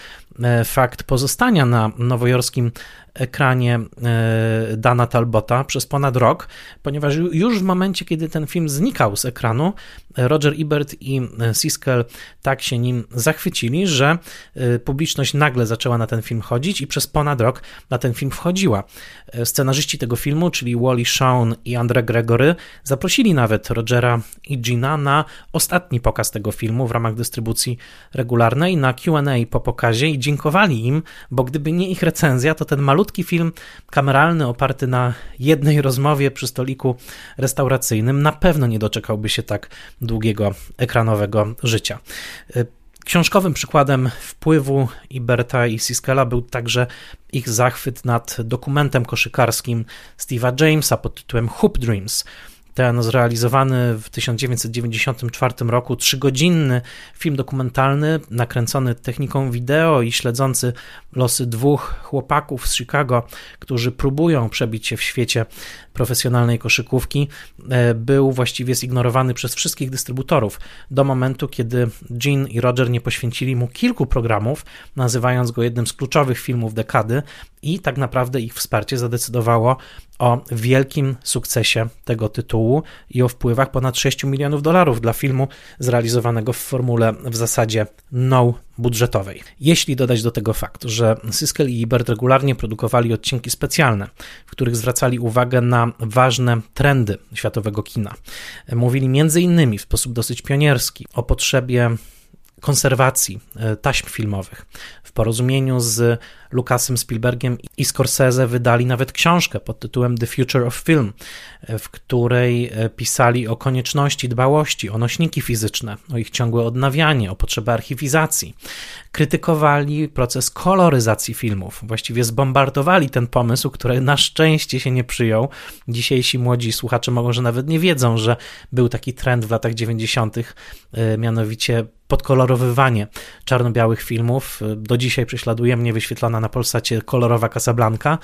e, fakt pozostania na nowojorskim ekranie e, Dana Talbota przez ponad rok, ponieważ już w momencie, kiedy ten film znikał z ekranu, Roger Ebert i Siskel tak się nim zachwycili, że e, publiczność nagle zaczęła na ten film chodzić i przez ponad rok na ten film wchodziła. E, scenarzyści tego filmu, czyli Wally Shawn i Andre Gregory, zaprosili nawet Rogera i Gina na ostatni pokaz tego filmu w ramach dystrybucji regularnej, na QA po pokazie i dziękowali im, bo gdyby nie ich recenzja, to ten malutki malutki film kameralny oparty na jednej rozmowie przy stoliku restauracyjnym na pewno nie doczekałby się tak długiego ekranowego życia. Y, książkowym przykładem wpływu Iberta i Siskela był także ich zachwyt nad dokumentem koszykarskim Steve'a Jamesa pod tytułem Hoop Dreams, ten zrealizowany w 1994 roku. Trzygodzinny film dokumentalny nakręcony techniką wideo i śledzący losy dwóch chłopaków z Chicago, którzy próbują przebić się w świecie profesjonalnej koszykówki, e, był właściwie zignorowany przez wszystkich dystrybutorów. Do momentu, kiedy Gene i Roger nie poświęcili mu kilku programów, nazywając go jednym z kluczowych filmów dekady i tak naprawdę ich wsparcie zadecydowało o wielkim sukcesie tego tytułu i o wpływach ponad 6 milionów dolarów dla filmu zrealizowanego w formule w zasadzie no budżetowej. Jeśli dodać do tego fakt, że Siskel i Ebert regularnie produkowali odcinki specjalne, w których zwracali uwagę na ważne trendy światowego kina. Mówili między innymi w sposób dosyć pionierski o potrzebie konserwacji e, taśm filmowych. Porozumieniu z Lucasem Spielbergiem i Scorsese wydali nawet książkę pod tytułem The Future of Film, w której e, pisali o konieczności dbałości o nośniki fizyczne, o ich ciągłe odnawianie, o potrzebę archiwizacji. Krytykowali proces koloryzacji filmów, właściwie zbombardowali ten pomysł, który na szczęście się nie przyjął. Dzisiejsi młodzi słuchacze mogą, że nawet nie wiedzą, że był taki trend w latach 90., mianowicie podkolorowywanie czarno-białych filmów. Do dzisiaj prześladuje mnie wyświetlana na Polsacie kolorowa Casablanca.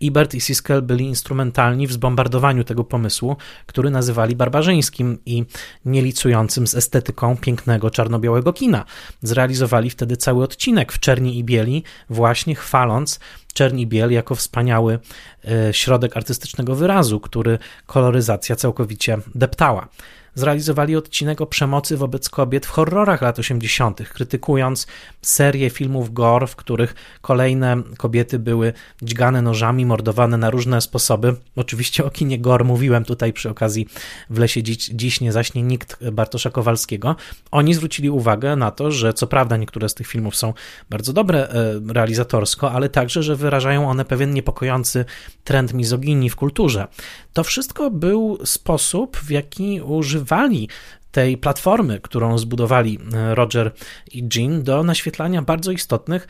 Ibert i Siskel byli instrumentalni w zbombardowaniu tego pomysłu, który nazywali barbarzyńskim i nielicującym z estetyką pięknego czarno-białego kina. Zrealizowali wtedy cały odcinek w czerni i bieli, właśnie chwaląc czerń i biel jako wspaniały e, środek artystycznego wyrazu, który koloryzacja całkowicie deptała zrealizowali odcinek o przemocy wobec kobiet w horrorach lat 80., krytykując serię filmów gore, w których kolejne kobiety były dźgane nożami, mordowane na różne sposoby. Oczywiście o kinie gore mówiłem tutaj przy okazji w lesie dziś, dziś nie zaśnie nikt Bartosza Kowalskiego. Oni zwrócili uwagę na to, że co prawda niektóre z tych filmów są bardzo dobre e, realizatorsko, ale także, że wyrażają one pewien niepokojący trend mizoginii w kulturze. To wszystko był sposób, w jaki używali tej platformy, którą zbudowali e, Roger i Jean do naświetlania bardzo istotnych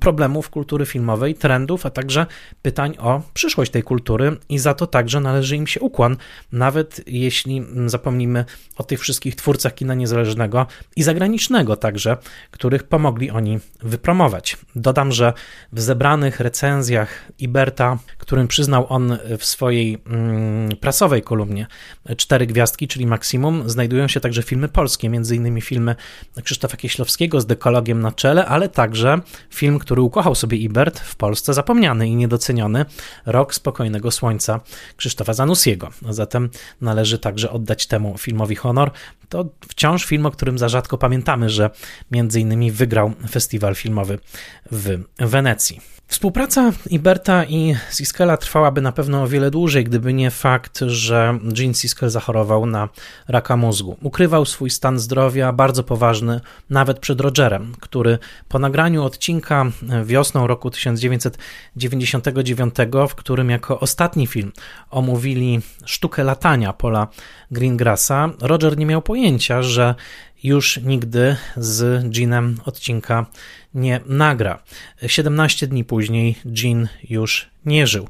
problemów kultury filmowej, trendów, a także pytań o przyszłość tej kultury i za to także należy im się ukłon, nawet jeśli mm, zapomnimy o tych wszystkich twórcach kina niezależnego i zagranicznego także, których pomogli oni wypromować. Dodam, że w zebranych recenzjach Iberta, którym przyznał on w swojej mm, prasowej kolumnie cztery gwiazdki, czyli maksimum, znajdują się także filmy polskie, m.in. filmy Krzysztofa Kieślowskiego z dekologiem na czele, ale także Film, który ukochał sobie Ibert w Polsce, zapomniany i niedoceniony, Rok Spokojnego Słońca Krzysztofa Zanussiego. A zatem należy także oddać temu filmowi honor. To wciąż film, o którym za rzadko pamiętamy, że między innymi wygrał festiwal filmowy w Wenecji. Współpraca Iberta i Siskela trwałaby na pewno o wiele dłużej, gdyby nie fakt, że Gene Siskel zachorował na raka mózgu. Ukrywał swój stan zdrowia bardzo poważny nawet przed Rogerem, który po nagraniu odcinka wiosną roku 1999, w którym jako ostatni film omówili sztukę latania Pola Greengrassa, Roger nie miał pojęcia, że już nigdy z Jeanem odcinka nie nagra. 17 dni później Jean już nie żył.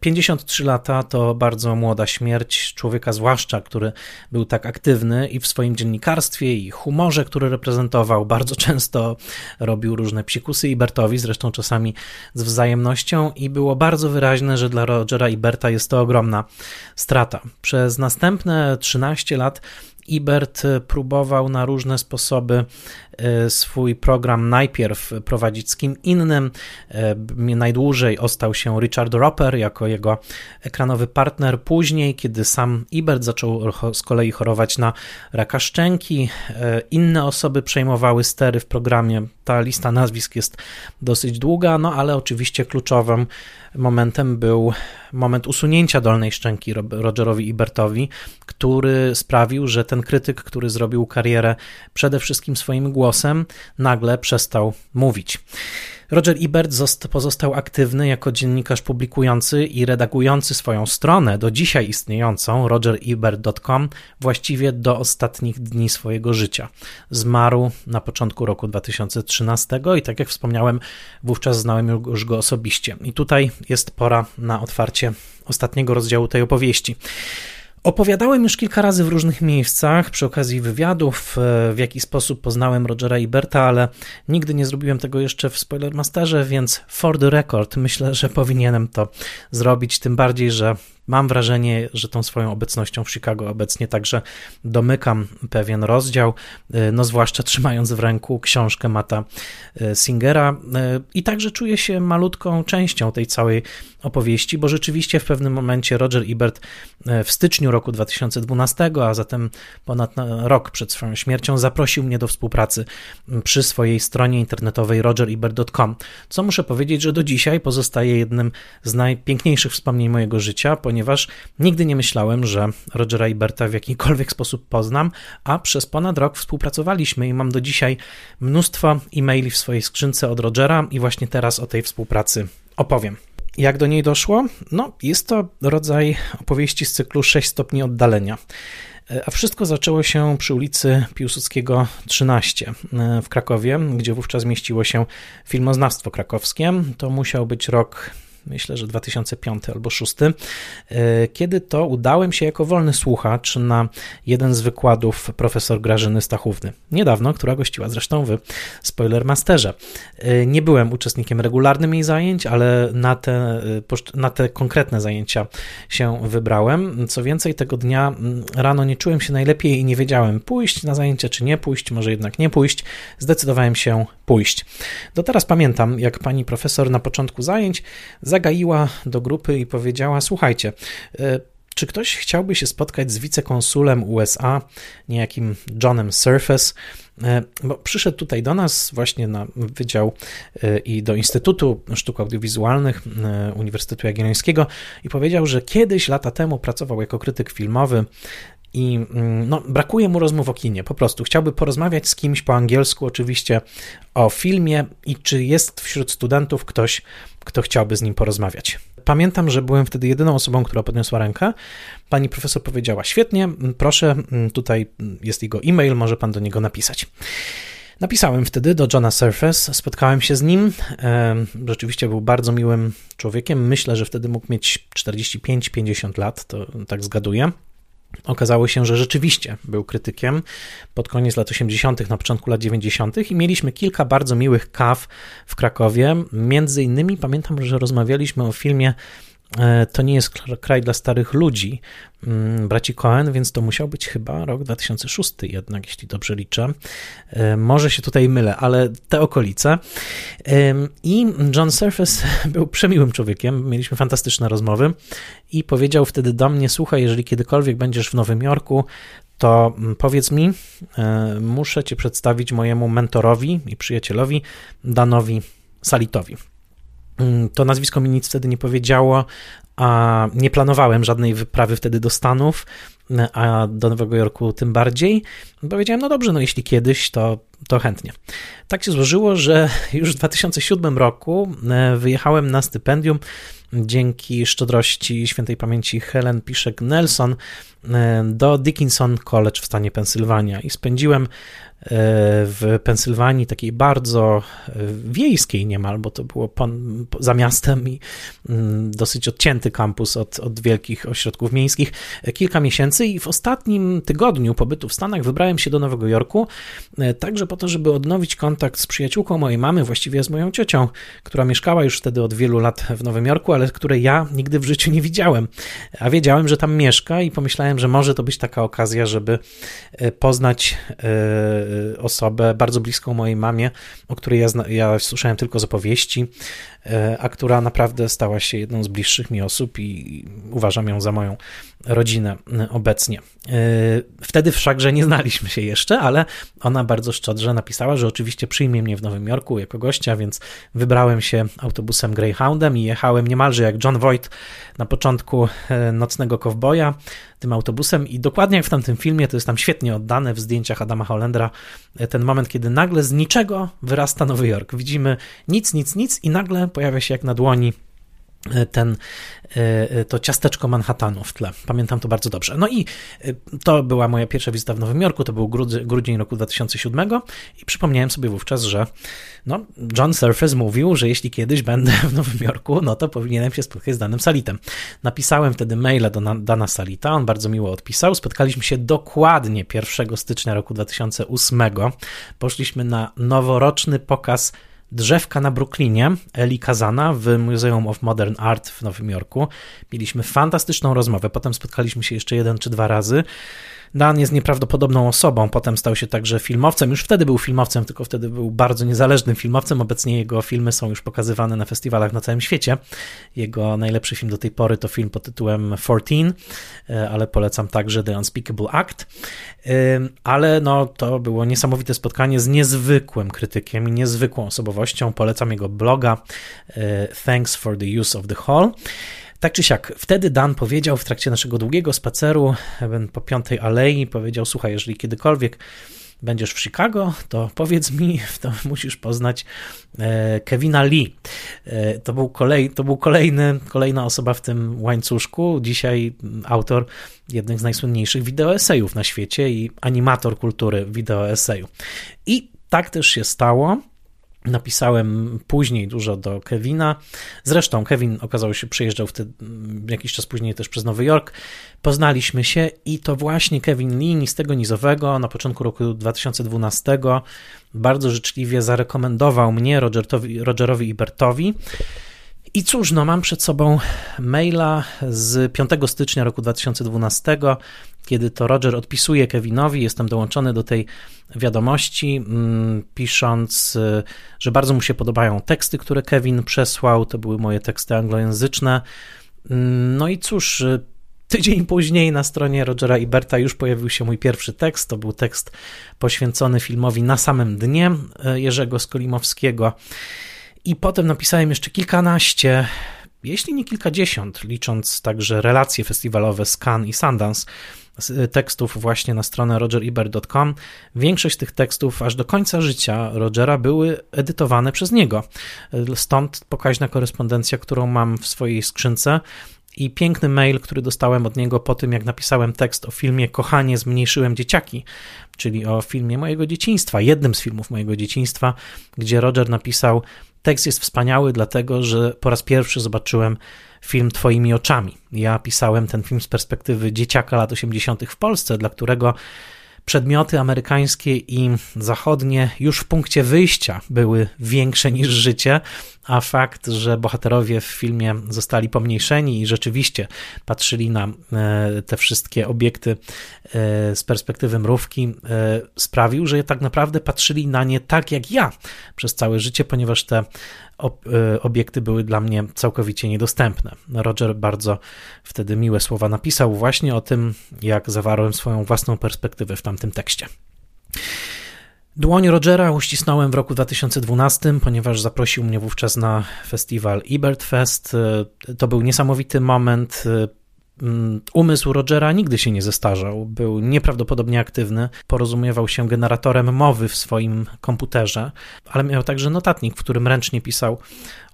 53 e, lata to bardzo młoda śmierć człowieka, zwłaszcza który był tak aktywny i w swoim dziennikarstwie, i humorze, który reprezentował. Bardzo (laughs) często robił różne psikusy Ibertowi, zresztą czasami z wzajemnością, i było bardzo wyraźne, że dla Rogera Iberta jest to ogromna strata. Przez następne 13 lat Ibert próbował na różne sposoby e, swój program najpierw prowadzić z kim innym. E, najdłużej ostał się Richard Roper jako jego ekranowy partner. Później, kiedy sam Ibert zaczął z kolei chorować na raka szczęki, e, inne osoby przejmowały stery w programie. Ta lista nazwisk jest dosyć długa, no ale oczywiście kluczowym momentem był moment usunięcia dolnej szczęki Rogerowi Ibertowi, który sprawił, że ten krytyk, który zrobił karierę przede wszystkim swoim głosem, nagle przestał mówić. Roger Ebert pozostał aktywny jako dziennikarz publikujący i redagujący swoją stronę, do dzisiaj istniejącą, rogerebert.com, właściwie do ostatnich dni swojego życia. Zmarł na początku roku 2013 i tak jak wspomniałem, wówczas znałem już go osobiście. I tutaj jest pora na otwarcie ostatniego rozdziału tej opowieści. Opowiadałem już kilka razy w różnych miejscach przy okazji wywiadów, e, w jaki sposób poznałem Rogera Iberta, ale nigdy nie zrobiłem tego jeszcze w Spoilermasterze, więc for the record myślę, że powinienem to zrobić, tym bardziej, że Mam wrażenie, że tą swoją obecnością w Chicago obecnie także domykam pewien rozdział, e, no zwłaszcza trzymając w ręku książkę Mata e, Singera e, i także czuję się malutką częścią tej całej opowieści, bo rzeczywiście w pewnym momencie Roger Ebert w styczniu roku 2012, a zatem ponad rok przed swoją śmiercią, zaprosił mnie do współpracy przy swojej stronie internetowej rogerebert.com, co muszę powiedzieć, że do dzisiaj pozostaje jednym z najpiękniejszych wspomnień mojego życia, ponieważ nigdy nie myślałem, że Rogera Iberta w jakikolwiek sposób poznam, a przez ponad rok współpracowaliśmy i mam do dzisiaj mnóstwo e-maili w swojej skrzynce od Rogera i właśnie teraz o tej współpracy opowiem. Jak do niej doszło? No, jest to rodzaj opowieści z cyklu 6 stopni oddalenia. A wszystko zaczęło się przy ulicy Piłsudskiego 13 w Krakowie, gdzie wówczas mieściło się filmoznawstwo krakowskie. To musiał być rok myślę, że 2005 albo 2006, e, kiedy to udałem się jako wolny słuchacz na jeden z wykładów profesor Grażyny Stachówny. Niedawno, która gościła zresztą w Spoilermasterze. E, nie byłem uczestnikiem regularnym jej zajęć, ale na te, e, na te konkretne zajęcia się wybrałem. Co więcej, tego dnia rano nie czułem się najlepiej i nie wiedziałem pójść na zajęcia czy nie pójść, może jednak nie pójść. Zdecydowałem się pójść. Do teraz pamiętam, jak pani profesor na początku zajęć zagaiła do grupy i powiedziała: Słuchajcie, e, czy ktoś chciałby się spotkać z wicekonsulem USA, niejakim Johnem Surface? E, bo przyszedł tutaj do nas właśnie na wydział e, i do Instytutu Sztuk Audiowizualnych Uniwersytetu Jagiellońskiego i powiedział, że kiedyś lata temu pracował jako krytyk filmowy i mm, no, brakuje mu rozmów o kinie, po prostu. Chciałby porozmawiać z kimś po angielsku, oczywiście, o filmie i czy jest wśród studentów ktoś, kto chciałby z nim porozmawiać. Pamiętam, że byłem wtedy jedyną osobą, która podniosła rękę. Pani profesor powiedziała: Świetnie, proszę, tutaj jest jego e-mail, może pan do niego napisać. Napisałem wtedy do Johna Surface, spotkałem się z nim. Rzeczywiście był bardzo miłym człowiekiem. Myślę, że wtedy mógł mieć 45-50 lat, to tak zgaduję. Okazało się, że rzeczywiście był krytykiem pod koniec lat 80., na początku lat 90. i mieliśmy kilka bardzo miłych kaw w Krakowie. Między innymi pamiętam, że rozmawialiśmy o filmie to nie jest kraj dla starych ludzi, mm, braci Cohen, więc to musiał być chyba rok 2006 jednak, jeśli dobrze liczę. E, może się tutaj mylę, ale te okolice. I John Surface (laughs) był przemiłym człowiekiem, mieliśmy fantastyczne rozmowy i powiedział wtedy do mnie, słuchaj, jeżeli kiedykolwiek będziesz w Nowym Jorku, to mm, powiedz mi, e, muszę cię przedstawić mojemu mentorowi i przyjacielowi, Danowi Salitowi. Mm, to nazwisko mi nic wtedy nie powiedziało, a nie planowałem żadnej wyprawy wtedy do Stanów, a do Nowego Jorku tym bardziej. Powiedziałem, no dobrze, no jeśli kiedyś, to, to chętnie. Tak się złożyło, że (laughs) już w 2007 roku e, wyjechałem na stypendium dzięki szczodrości świętej pamięci Helen Piszek-Nelson do Dickinson College w stanie Pensylwania. I spędziłem w Pensylwanii, takiej bardzo e, wiejskiej niemal, bo to było po, za miastem i mm, dosyć odcięty kampus od, od wielkich ośrodków miejskich, e, kilka miesięcy i w ostatnim tygodniu pobytu w Stanach wybrałem się do Nowego Jorku, e, także po to, żeby odnowić kontakt z przyjaciółką mojej mamy, właściwie z moją ciocią, która mieszkała już wtedy od wielu lat w Nowym Jorku, ale której ja nigdy w życiu nie widziałem. A wiedziałem, że tam mieszka i pomyślałem, że może to być taka okazja, żeby poznać Y, osobę bardzo bliską mojej mamie, o której ja, ja słyszałem tylko z opowieści, a która naprawdę stała się jedną z bliższych mi osób i uważam ją za moją rodzinę y, obecnie. Wtedy wszakże nie znaliśmy się jeszcze, ale ona bardzo szczodrze napisała, że oczywiście przyjmie mnie w Nowym Jorku jako gościa, więc wybrałem się autobusem Greyhoundem i jechałem niemalże jak John Voight na początku Nocnego Kowboja tym autobusem i dokładnie jak w tamtym filmie, to jest tam świetnie oddane w zdjęciach Adama Hollendra, e, ten moment, kiedy nagle z niczego wyrasta Nowy Jork. Widzimy nic, nic, nic i nagle pojawia się jak na dłoni ten, e, e, to ciasteczko Manhattanu w tle. Pamiętam to bardzo dobrze. No i to była moja pierwsza wizyta w Nowym Jorku, to był grudzień roku 2007 i przypomniałem sobie wówczas, że no, John Surface mówił, że jeśli kiedyś będę w Nowym Jorku, no to powinienem się spotkać z Danem Salitem. Napisałem wtedy maila do Dana Salita, on bardzo miło odpisał. Spotkaliśmy się dokładnie 1 stycznia roku 2008. Poszliśmy na noworoczny pokaz Drzewka na Brooklynie, Eli Kazana w Museum of Modern Art w Nowym Jorku. Mieliśmy fantastyczną rozmowę, potem spotkaliśmy się jeszcze jeden czy dwa razy. Dan jest nieprawdopodobną osobą, potem stał się także filmowcem. Już wtedy był filmowcem, tylko wtedy był bardzo niezależnym filmowcem. Obecnie jego filmy są już pokazywane na festiwalach na całym świecie. Jego najlepszy film do tej pory to film pod tytułem 14, e, ale polecam także The Unspeakable Act. E, ale no, to było niesamowite spotkanie z niezwykłym krytykiem i niezwykłą osobowością. Polecam jego bloga e, Thanks for the Use of the Hall. Tak czy siak, wtedy Dan powiedział w trakcie naszego długiego spaceru po Piątej Alei, powiedział, słuchaj, jeżeli kiedykolwiek będziesz w Chicago, to powiedz mi, (laughs) to musisz poznać e, Kevina Lee. E, to był, kolej, to był kolejny, kolejna osoba w tym łańcuszku, dzisiaj autor jednych z najsłynniejszych wideoesejów na świecie i animator kultury wideoeseju. I tak też się stało. Napisałem później dużo do Kevina. Zresztą Kevin okazało się, przyjeżdżał wtedy jakiś czas później też przez Nowy Jork. Poznaliśmy się i to właśnie Kevin Lee z tego nizowego na początku roku 2012 bardzo życzliwie zarekomendował mnie Rogerowi, Rogerowi i Bertowi. I cóż, no mam przed sobą maila z 5 stycznia roku 2012, kiedy to Roger odpisuje Kevinowi, jestem dołączony do tej wiadomości, mm, pisząc, y, że bardzo mu się podobają teksty, które Kevin przesłał, to były moje teksty anglojęzyczne. Mm, no i cóż, y, Tydzień później na stronie Rogera i Berta już pojawił się mój pierwszy tekst. To był tekst poświęcony filmowi Na samym dnie y, Jerzego Skolimowskiego. I potem napisałem jeszcze kilkanaście, jeśli nie kilkadziesiąt, licząc także relacje festiwalowe z Cannes i Sundance, tekstów właśnie na stronę rogeribert.com. Większość tych tekstów aż do końca życia Rogera były edytowane przez niego. Stąd pokaźna korespondencja, którą mam w swojej skrzynce i piękny mail, który dostałem od niego po tym, jak napisałem tekst o filmie Kochanie, zmniejszyłem dzieciaki, czyli o filmie mojego dzieciństwa, jednym z filmów mojego dzieciństwa, gdzie Roger napisał: Tekst jest wspaniały, dlatego że po raz pierwszy zobaczyłem film Twoimi oczami. Ja pisałem ten film z perspektywy dzieciaka lat 80. w Polsce, dla którego przedmioty amerykańskie i zachodnie już w punkcie wyjścia były większe niż życie, a fakt, że bohaterowie w filmie zostali pomniejszeni i rzeczywiście patrzyli na e, te wszystkie obiekty e, z perspektywy mrówki, e, sprawił, że tak naprawdę patrzyli na nie tak jak ja przez całe życie, ponieważ te obiekty były dla mnie całkowicie niedostępne. Roger bardzo wtedy miłe słowa napisał właśnie o tym, jak zawarłem swoją własną perspektywę w tamtym tekście. Dłoń Rogera uścisnąłem w roku 2012, ponieważ zaprosił mnie wówczas na festiwal Ebert Fest. To był niesamowity moment. Mm, umysł Rogera nigdy się nie zestarzał. Był nieprawdopodobnie aktywny, porozumiewał się generatorem mowy w swoim komputerze, ale miał także notatnik, w którym ręcznie pisał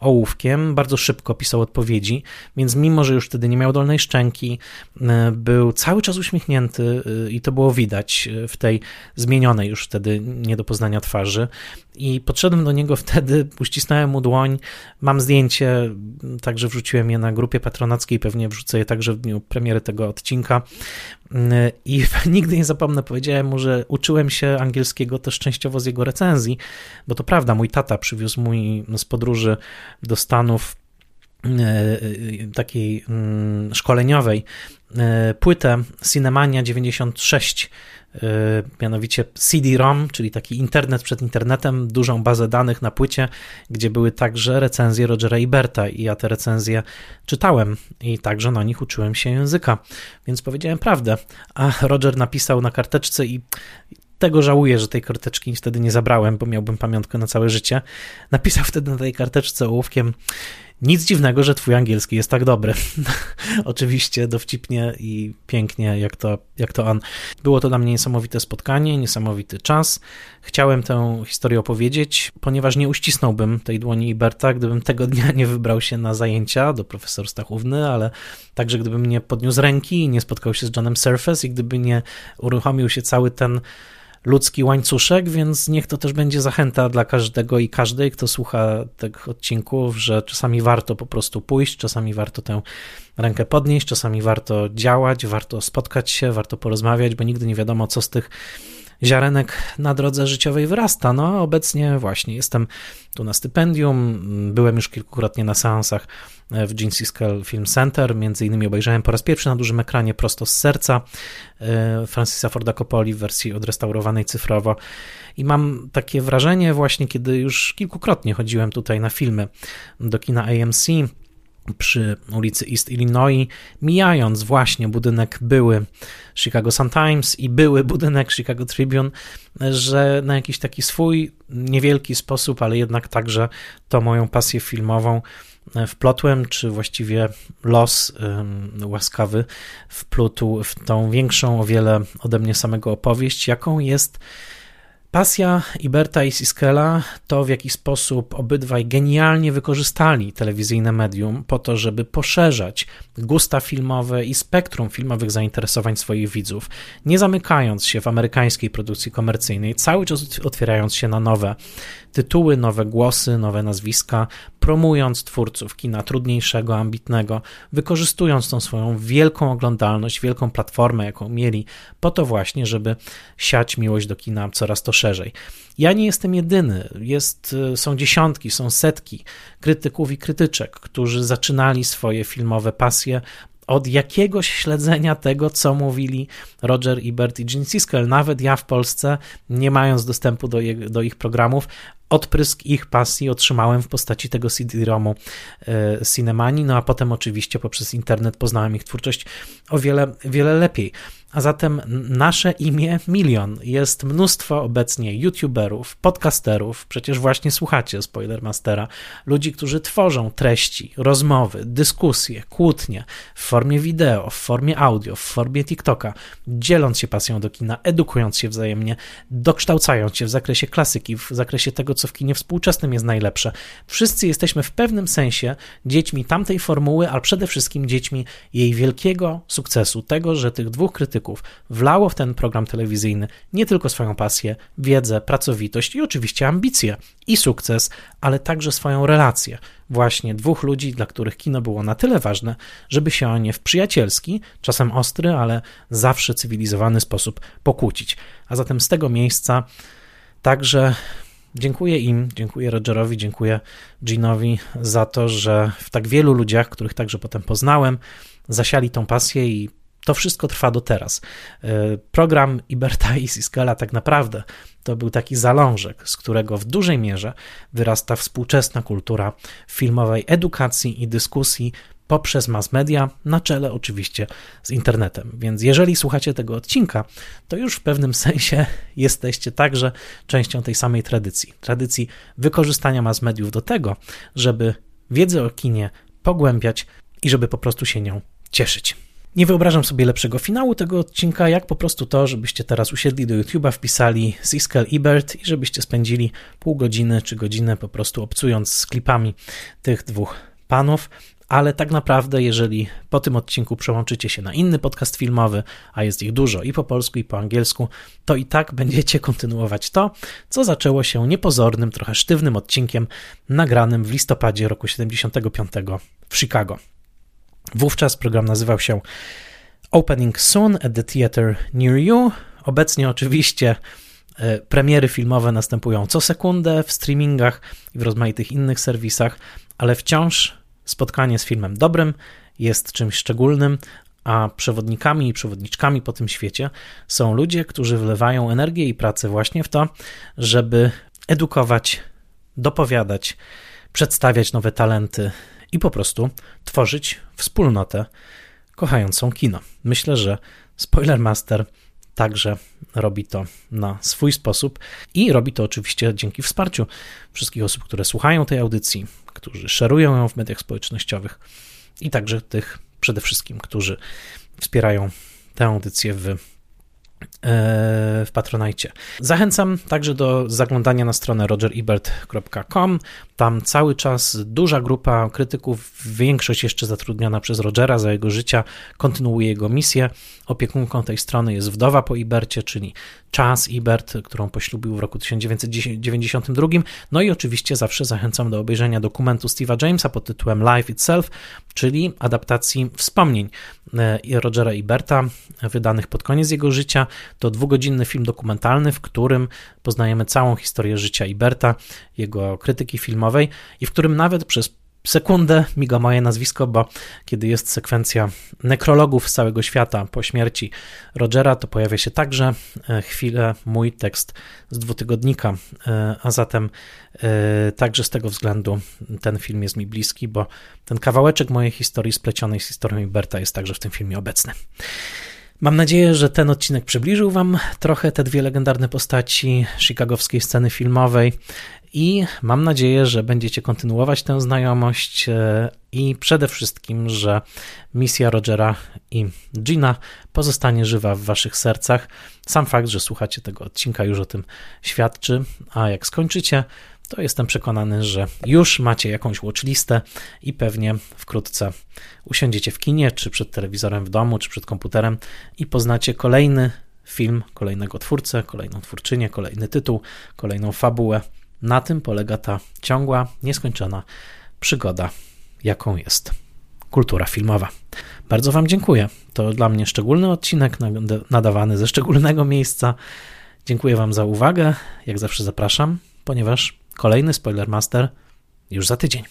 ołówkiem, bardzo szybko pisał odpowiedzi, więc mimo, że już wtedy nie miał dolnej szczęki, e, był cały czas uśmiechnięty e, i to było widać e, w tej zmienionej już wtedy nie do poznania twarzy. I podszedłem do niego wtedy, uścisnąłem mu dłoń, mam zdjęcie, także wrzuciłem je na grupie patronackiej, pewnie wrzucę je także w dniu premiery tego odcinka. I (laughs) nigdy nie zapomnę, powiedziałem mu, że uczyłem się angielskiego też częściowo z jego recenzji, bo to prawda, mój tata przywiózł mój z podróży do Stanów takiej mm, szkoleniowej e, płytę Cinemania 96 mianowicie CD-ROM, czyli taki internet przed internetem, dużą bazę danych na płycie, gdzie były także recenzje Rogera Iberta i ja te recenzje czytałem i także na nich uczyłem się języka, więc powiedziałem prawdę, a Roger napisał na karteczce i tego żałuję, że tej karteczki wtedy nie zabrałem, bo miałbym pamiątkę na całe życie. Napisał wtedy na tej karteczce ołówkiem nic dziwnego, że twój angielski jest tak dobry. (laughs) Oczywiście dowcipnie i pięknie, jak to, jak to on. Było to dla mnie niesamowite spotkanie, niesamowity czas. Chciałem tę historię opowiedzieć, ponieważ nie uścisnąłbym tej dłoni Iberta, gdybym tego dnia nie wybrał się na zajęcia do profesor Stachówny, ale także gdybym nie podniósł ręki i nie spotkał się z Johnem Surface i gdyby nie uruchomił się cały ten ludzki łańcuszek, więc niech to też będzie zachęta dla każdego i każdej, kto słucha tych odcinków, że czasami warto po prostu pójść, czasami warto tę rękę podnieść, czasami warto działać, warto spotkać się, warto porozmawiać, bo nigdy nie wiadomo, co z tych ziarenek na drodze życiowej wyrasta. No, obecnie właśnie jestem tu na stypendium, byłem już kilkukrotnie na seansach w Gene Siskel Film Center, między innymi obejrzałem po raz pierwszy na dużym ekranie prosto z serca e, Francisa Forda Coppoli w wersji odrestaurowanej cyfrowo. I mam takie wrażenie właśnie, kiedy już kilkukrotnie chodziłem tutaj na filmy do kina AMC, przy ulicy East Illinois, mijając właśnie budynek były Chicago Sun-Times i były budynek Chicago Tribune, że na jakiś taki swój niewielki sposób, ale jednak także to moją pasję filmową wplotłem, czy właściwie los łaskawy wplótł w tą większą o wiele ode mnie samego opowieść, jaką jest Pasja Iberta i Siskela to, w jaki sposób obydwaj genialnie wykorzystali telewizyjne medium po to, żeby poszerzać gusta filmowe i spektrum filmowych zainteresowań swoich widzów, nie zamykając się w amerykańskiej produkcji komercyjnej, cały czas otwierając się na nowe tytuły, nowe głosy, nowe nazwiska, promując twórców kina trudniejszego, ambitnego, wykorzystując tą swoją wielką oglądalność, wielką platformę, jaką mieli, po to właśnie, żeby siać miłość do kina coraz to szerzej. Ja nie jestem jedyny, jest, są dziesiątki, są setki krytyków i krytyczek, którzy zaczynali swoje filmowe pasje od jakiegoś śledzenia tego, co mówili Roger Ebert i Gene Siskel. Nawet ja w Polsce, nie mając dostępu do, je, do ich programów, odprysk ich pasji otrzymałem w postaci tego CD-ROMu e, Cinemani, no a potem oczywiście poprzez internet poznałem ich twórczość o wiele, wiele lepiej. A zatem nasze imię milion. Jest mnóstwo obecnie youtuberów, podcasterów, przecież właśnie słuchacie Spoilermastera, ludzi, którzy tworzą treści, rozmowy, dyskusje, kłótnie w formie wideo, w formie audio, w formie TikToka, dzieląc się pasją do kina, edukując się wzajemnie, dokształcając się w zakresie klasyki, w zakresie tego, co w kinie współczesnym jest najlepsze. Wszyscy jesteśmy w pewnym sensie dziećmi tamtej formuły, ale przede wszystkim dziećmi jej wielkiego sukcesu, tego, że tych dwóch krytyków wlało w ten program telewizyjny nie tylko swoją pasję, wiedzę, pracowitość i oczywiście ambicje i sukces, ale także swoją relację. Właśnie dwóch ludzi, dla których kino było na tyle ważne, żeby się o nie w przyjacielski, czasem ostry, ale zawsze cywilizowany sposób pokłócić. A zatem z tego miejsca także Dziękuję im, dziękuję Rogerowi, dziękuję Ginowi za to, że w tak wielu ludziach, których także potem poznałem, zasiali tą pasję i to wszystko trwa do teraz. E, program Iberta i Siskala tak naprawdę to był taki zalążek, z którego w dużej mierze wyrasta współczesna kultura filmowej edukacji i dyskusji poprzez mass media, na czele oczywiście z internetem. Więc jeżeli słuchacie tego odcinka, to już w pewnym (laughs) sensie jesteście także częścią tej samej tradycji. Tradycji wykorzystania mass mediów do tego, żeby wiedzę o kinie pogłębiać i żeby po prostu się nią cieszyć. Nie wyobrażam sobie lepszego finału tego odcinka, jak po prostu to, żebyście teraz usiedli do YouTube'a, wpisali Siskel Ebert i żebyście spędzili pół godziny czy godzinę po prostu obcując z klipami tych dwóch panów. Ale tak naprawdę, jeżeli po tym odcinku przełączycie się na inny podcast filmowy, a jest ich dużo i po polsku, i po angielsku, to i tak będziecie kontynuować to, co zaczęło się niepozornym, trochę sztywnym odcinkiem nagranym w listopadzie roku 75 w Chicago. Wówczas program nazywał się Opening Soon at the Theater Near You. Obecnie oczywiście e, premiery filmowe następują co sekundę w streamingach i w rozmaitych innych serwisach, ale wciąż spotkanie z filmem dobrym jest czymś szczególnym, a przewodnikami i przewodniczkami po tym świecie są ludzie, którzy wlewają energię i pracę właśnie w to, żeby edukować, dopowiadać, przedstawiać nowe talenty i po prostu tworzyć wspólnotę kochającą kino. Myślę, że Spoilermaster także robi to na swój sposób i robi to oczywiście dzięki wsparciu wszystkich osób, które słuchają tej audycji, którzy szerują ją w mediach społecznościowych i także tych przede wszystkim, którzy wspierają tę audycję w w Patronajcie. Zachęcam także do zaglądania na stronę rogerebert.com. Tam cały czas duża grupa krytyków, większość jeszcze zatrudniona przez Rogera za jego życia, kontynuuje jego misję. Opiekunką tej strony jest wdowa po Ibercie, czyli Chas Ibert, którą poślubił w roku 1992. No i oczywiście zawsze zachęcam do obejrzenia dokumentu Steve'a Jamesa pod tytułem Life Itself, czyli adaptacji wspomnień e, Rogera Iberta, wydanych pod koniec jego życia. To dwugodzinny film dokumentalny, w którym poznajemy całą historię życia Iberta, jego krytyki filmowej i w którym nawet przez sekundę miga moje nazwisko, bo kiedy jest sekwencja nekrologów z całego świata po śmierci Rogera, to pojawia się także e, chwilę mój tekst z dwutygodnika, e, a zatem e, także z tego względu ten film jest mi bliski, bo ten kawałeczek mojej historii splecionej z historią Iberta jest także w tym filmie obecny. Mam nadzieję, że ten odcinek przybliżył Wam trochę te dwie legendarne postaci chicagowskiej sceny filmowej i mam nadzieję, że będziecie kontynuować tę znajomość e, i przede wszystkim, że misja Rogera i Gina pozostanie żywa w Waszych sercach. Sam fakt, że słuchacie tego odcinka już o tym świadczy, a jak skończycie, to jestem przekonany, że już macie jakąś watchlistę i pewnie wkrótce usiądziecie w kinie, czy przed telewizorem w domu, czy przed komputerem i poznacie kolejny film, kolejnego twórcę, kolejną twórczynię, kolejny tytuł, kolejną fabułę. Na tym polega ta ciągła, nieskończona przygoda, jaką jest kultura filmowa. Bardzo Wam dziękuję. To dla mnie szczególny odcinek nadawany ze szczególnego miejsca. Dziękuję Wam za uwagę. Jak zawsze zapraszam, ponieważ Kolejny Spoilermaster już za tydzień.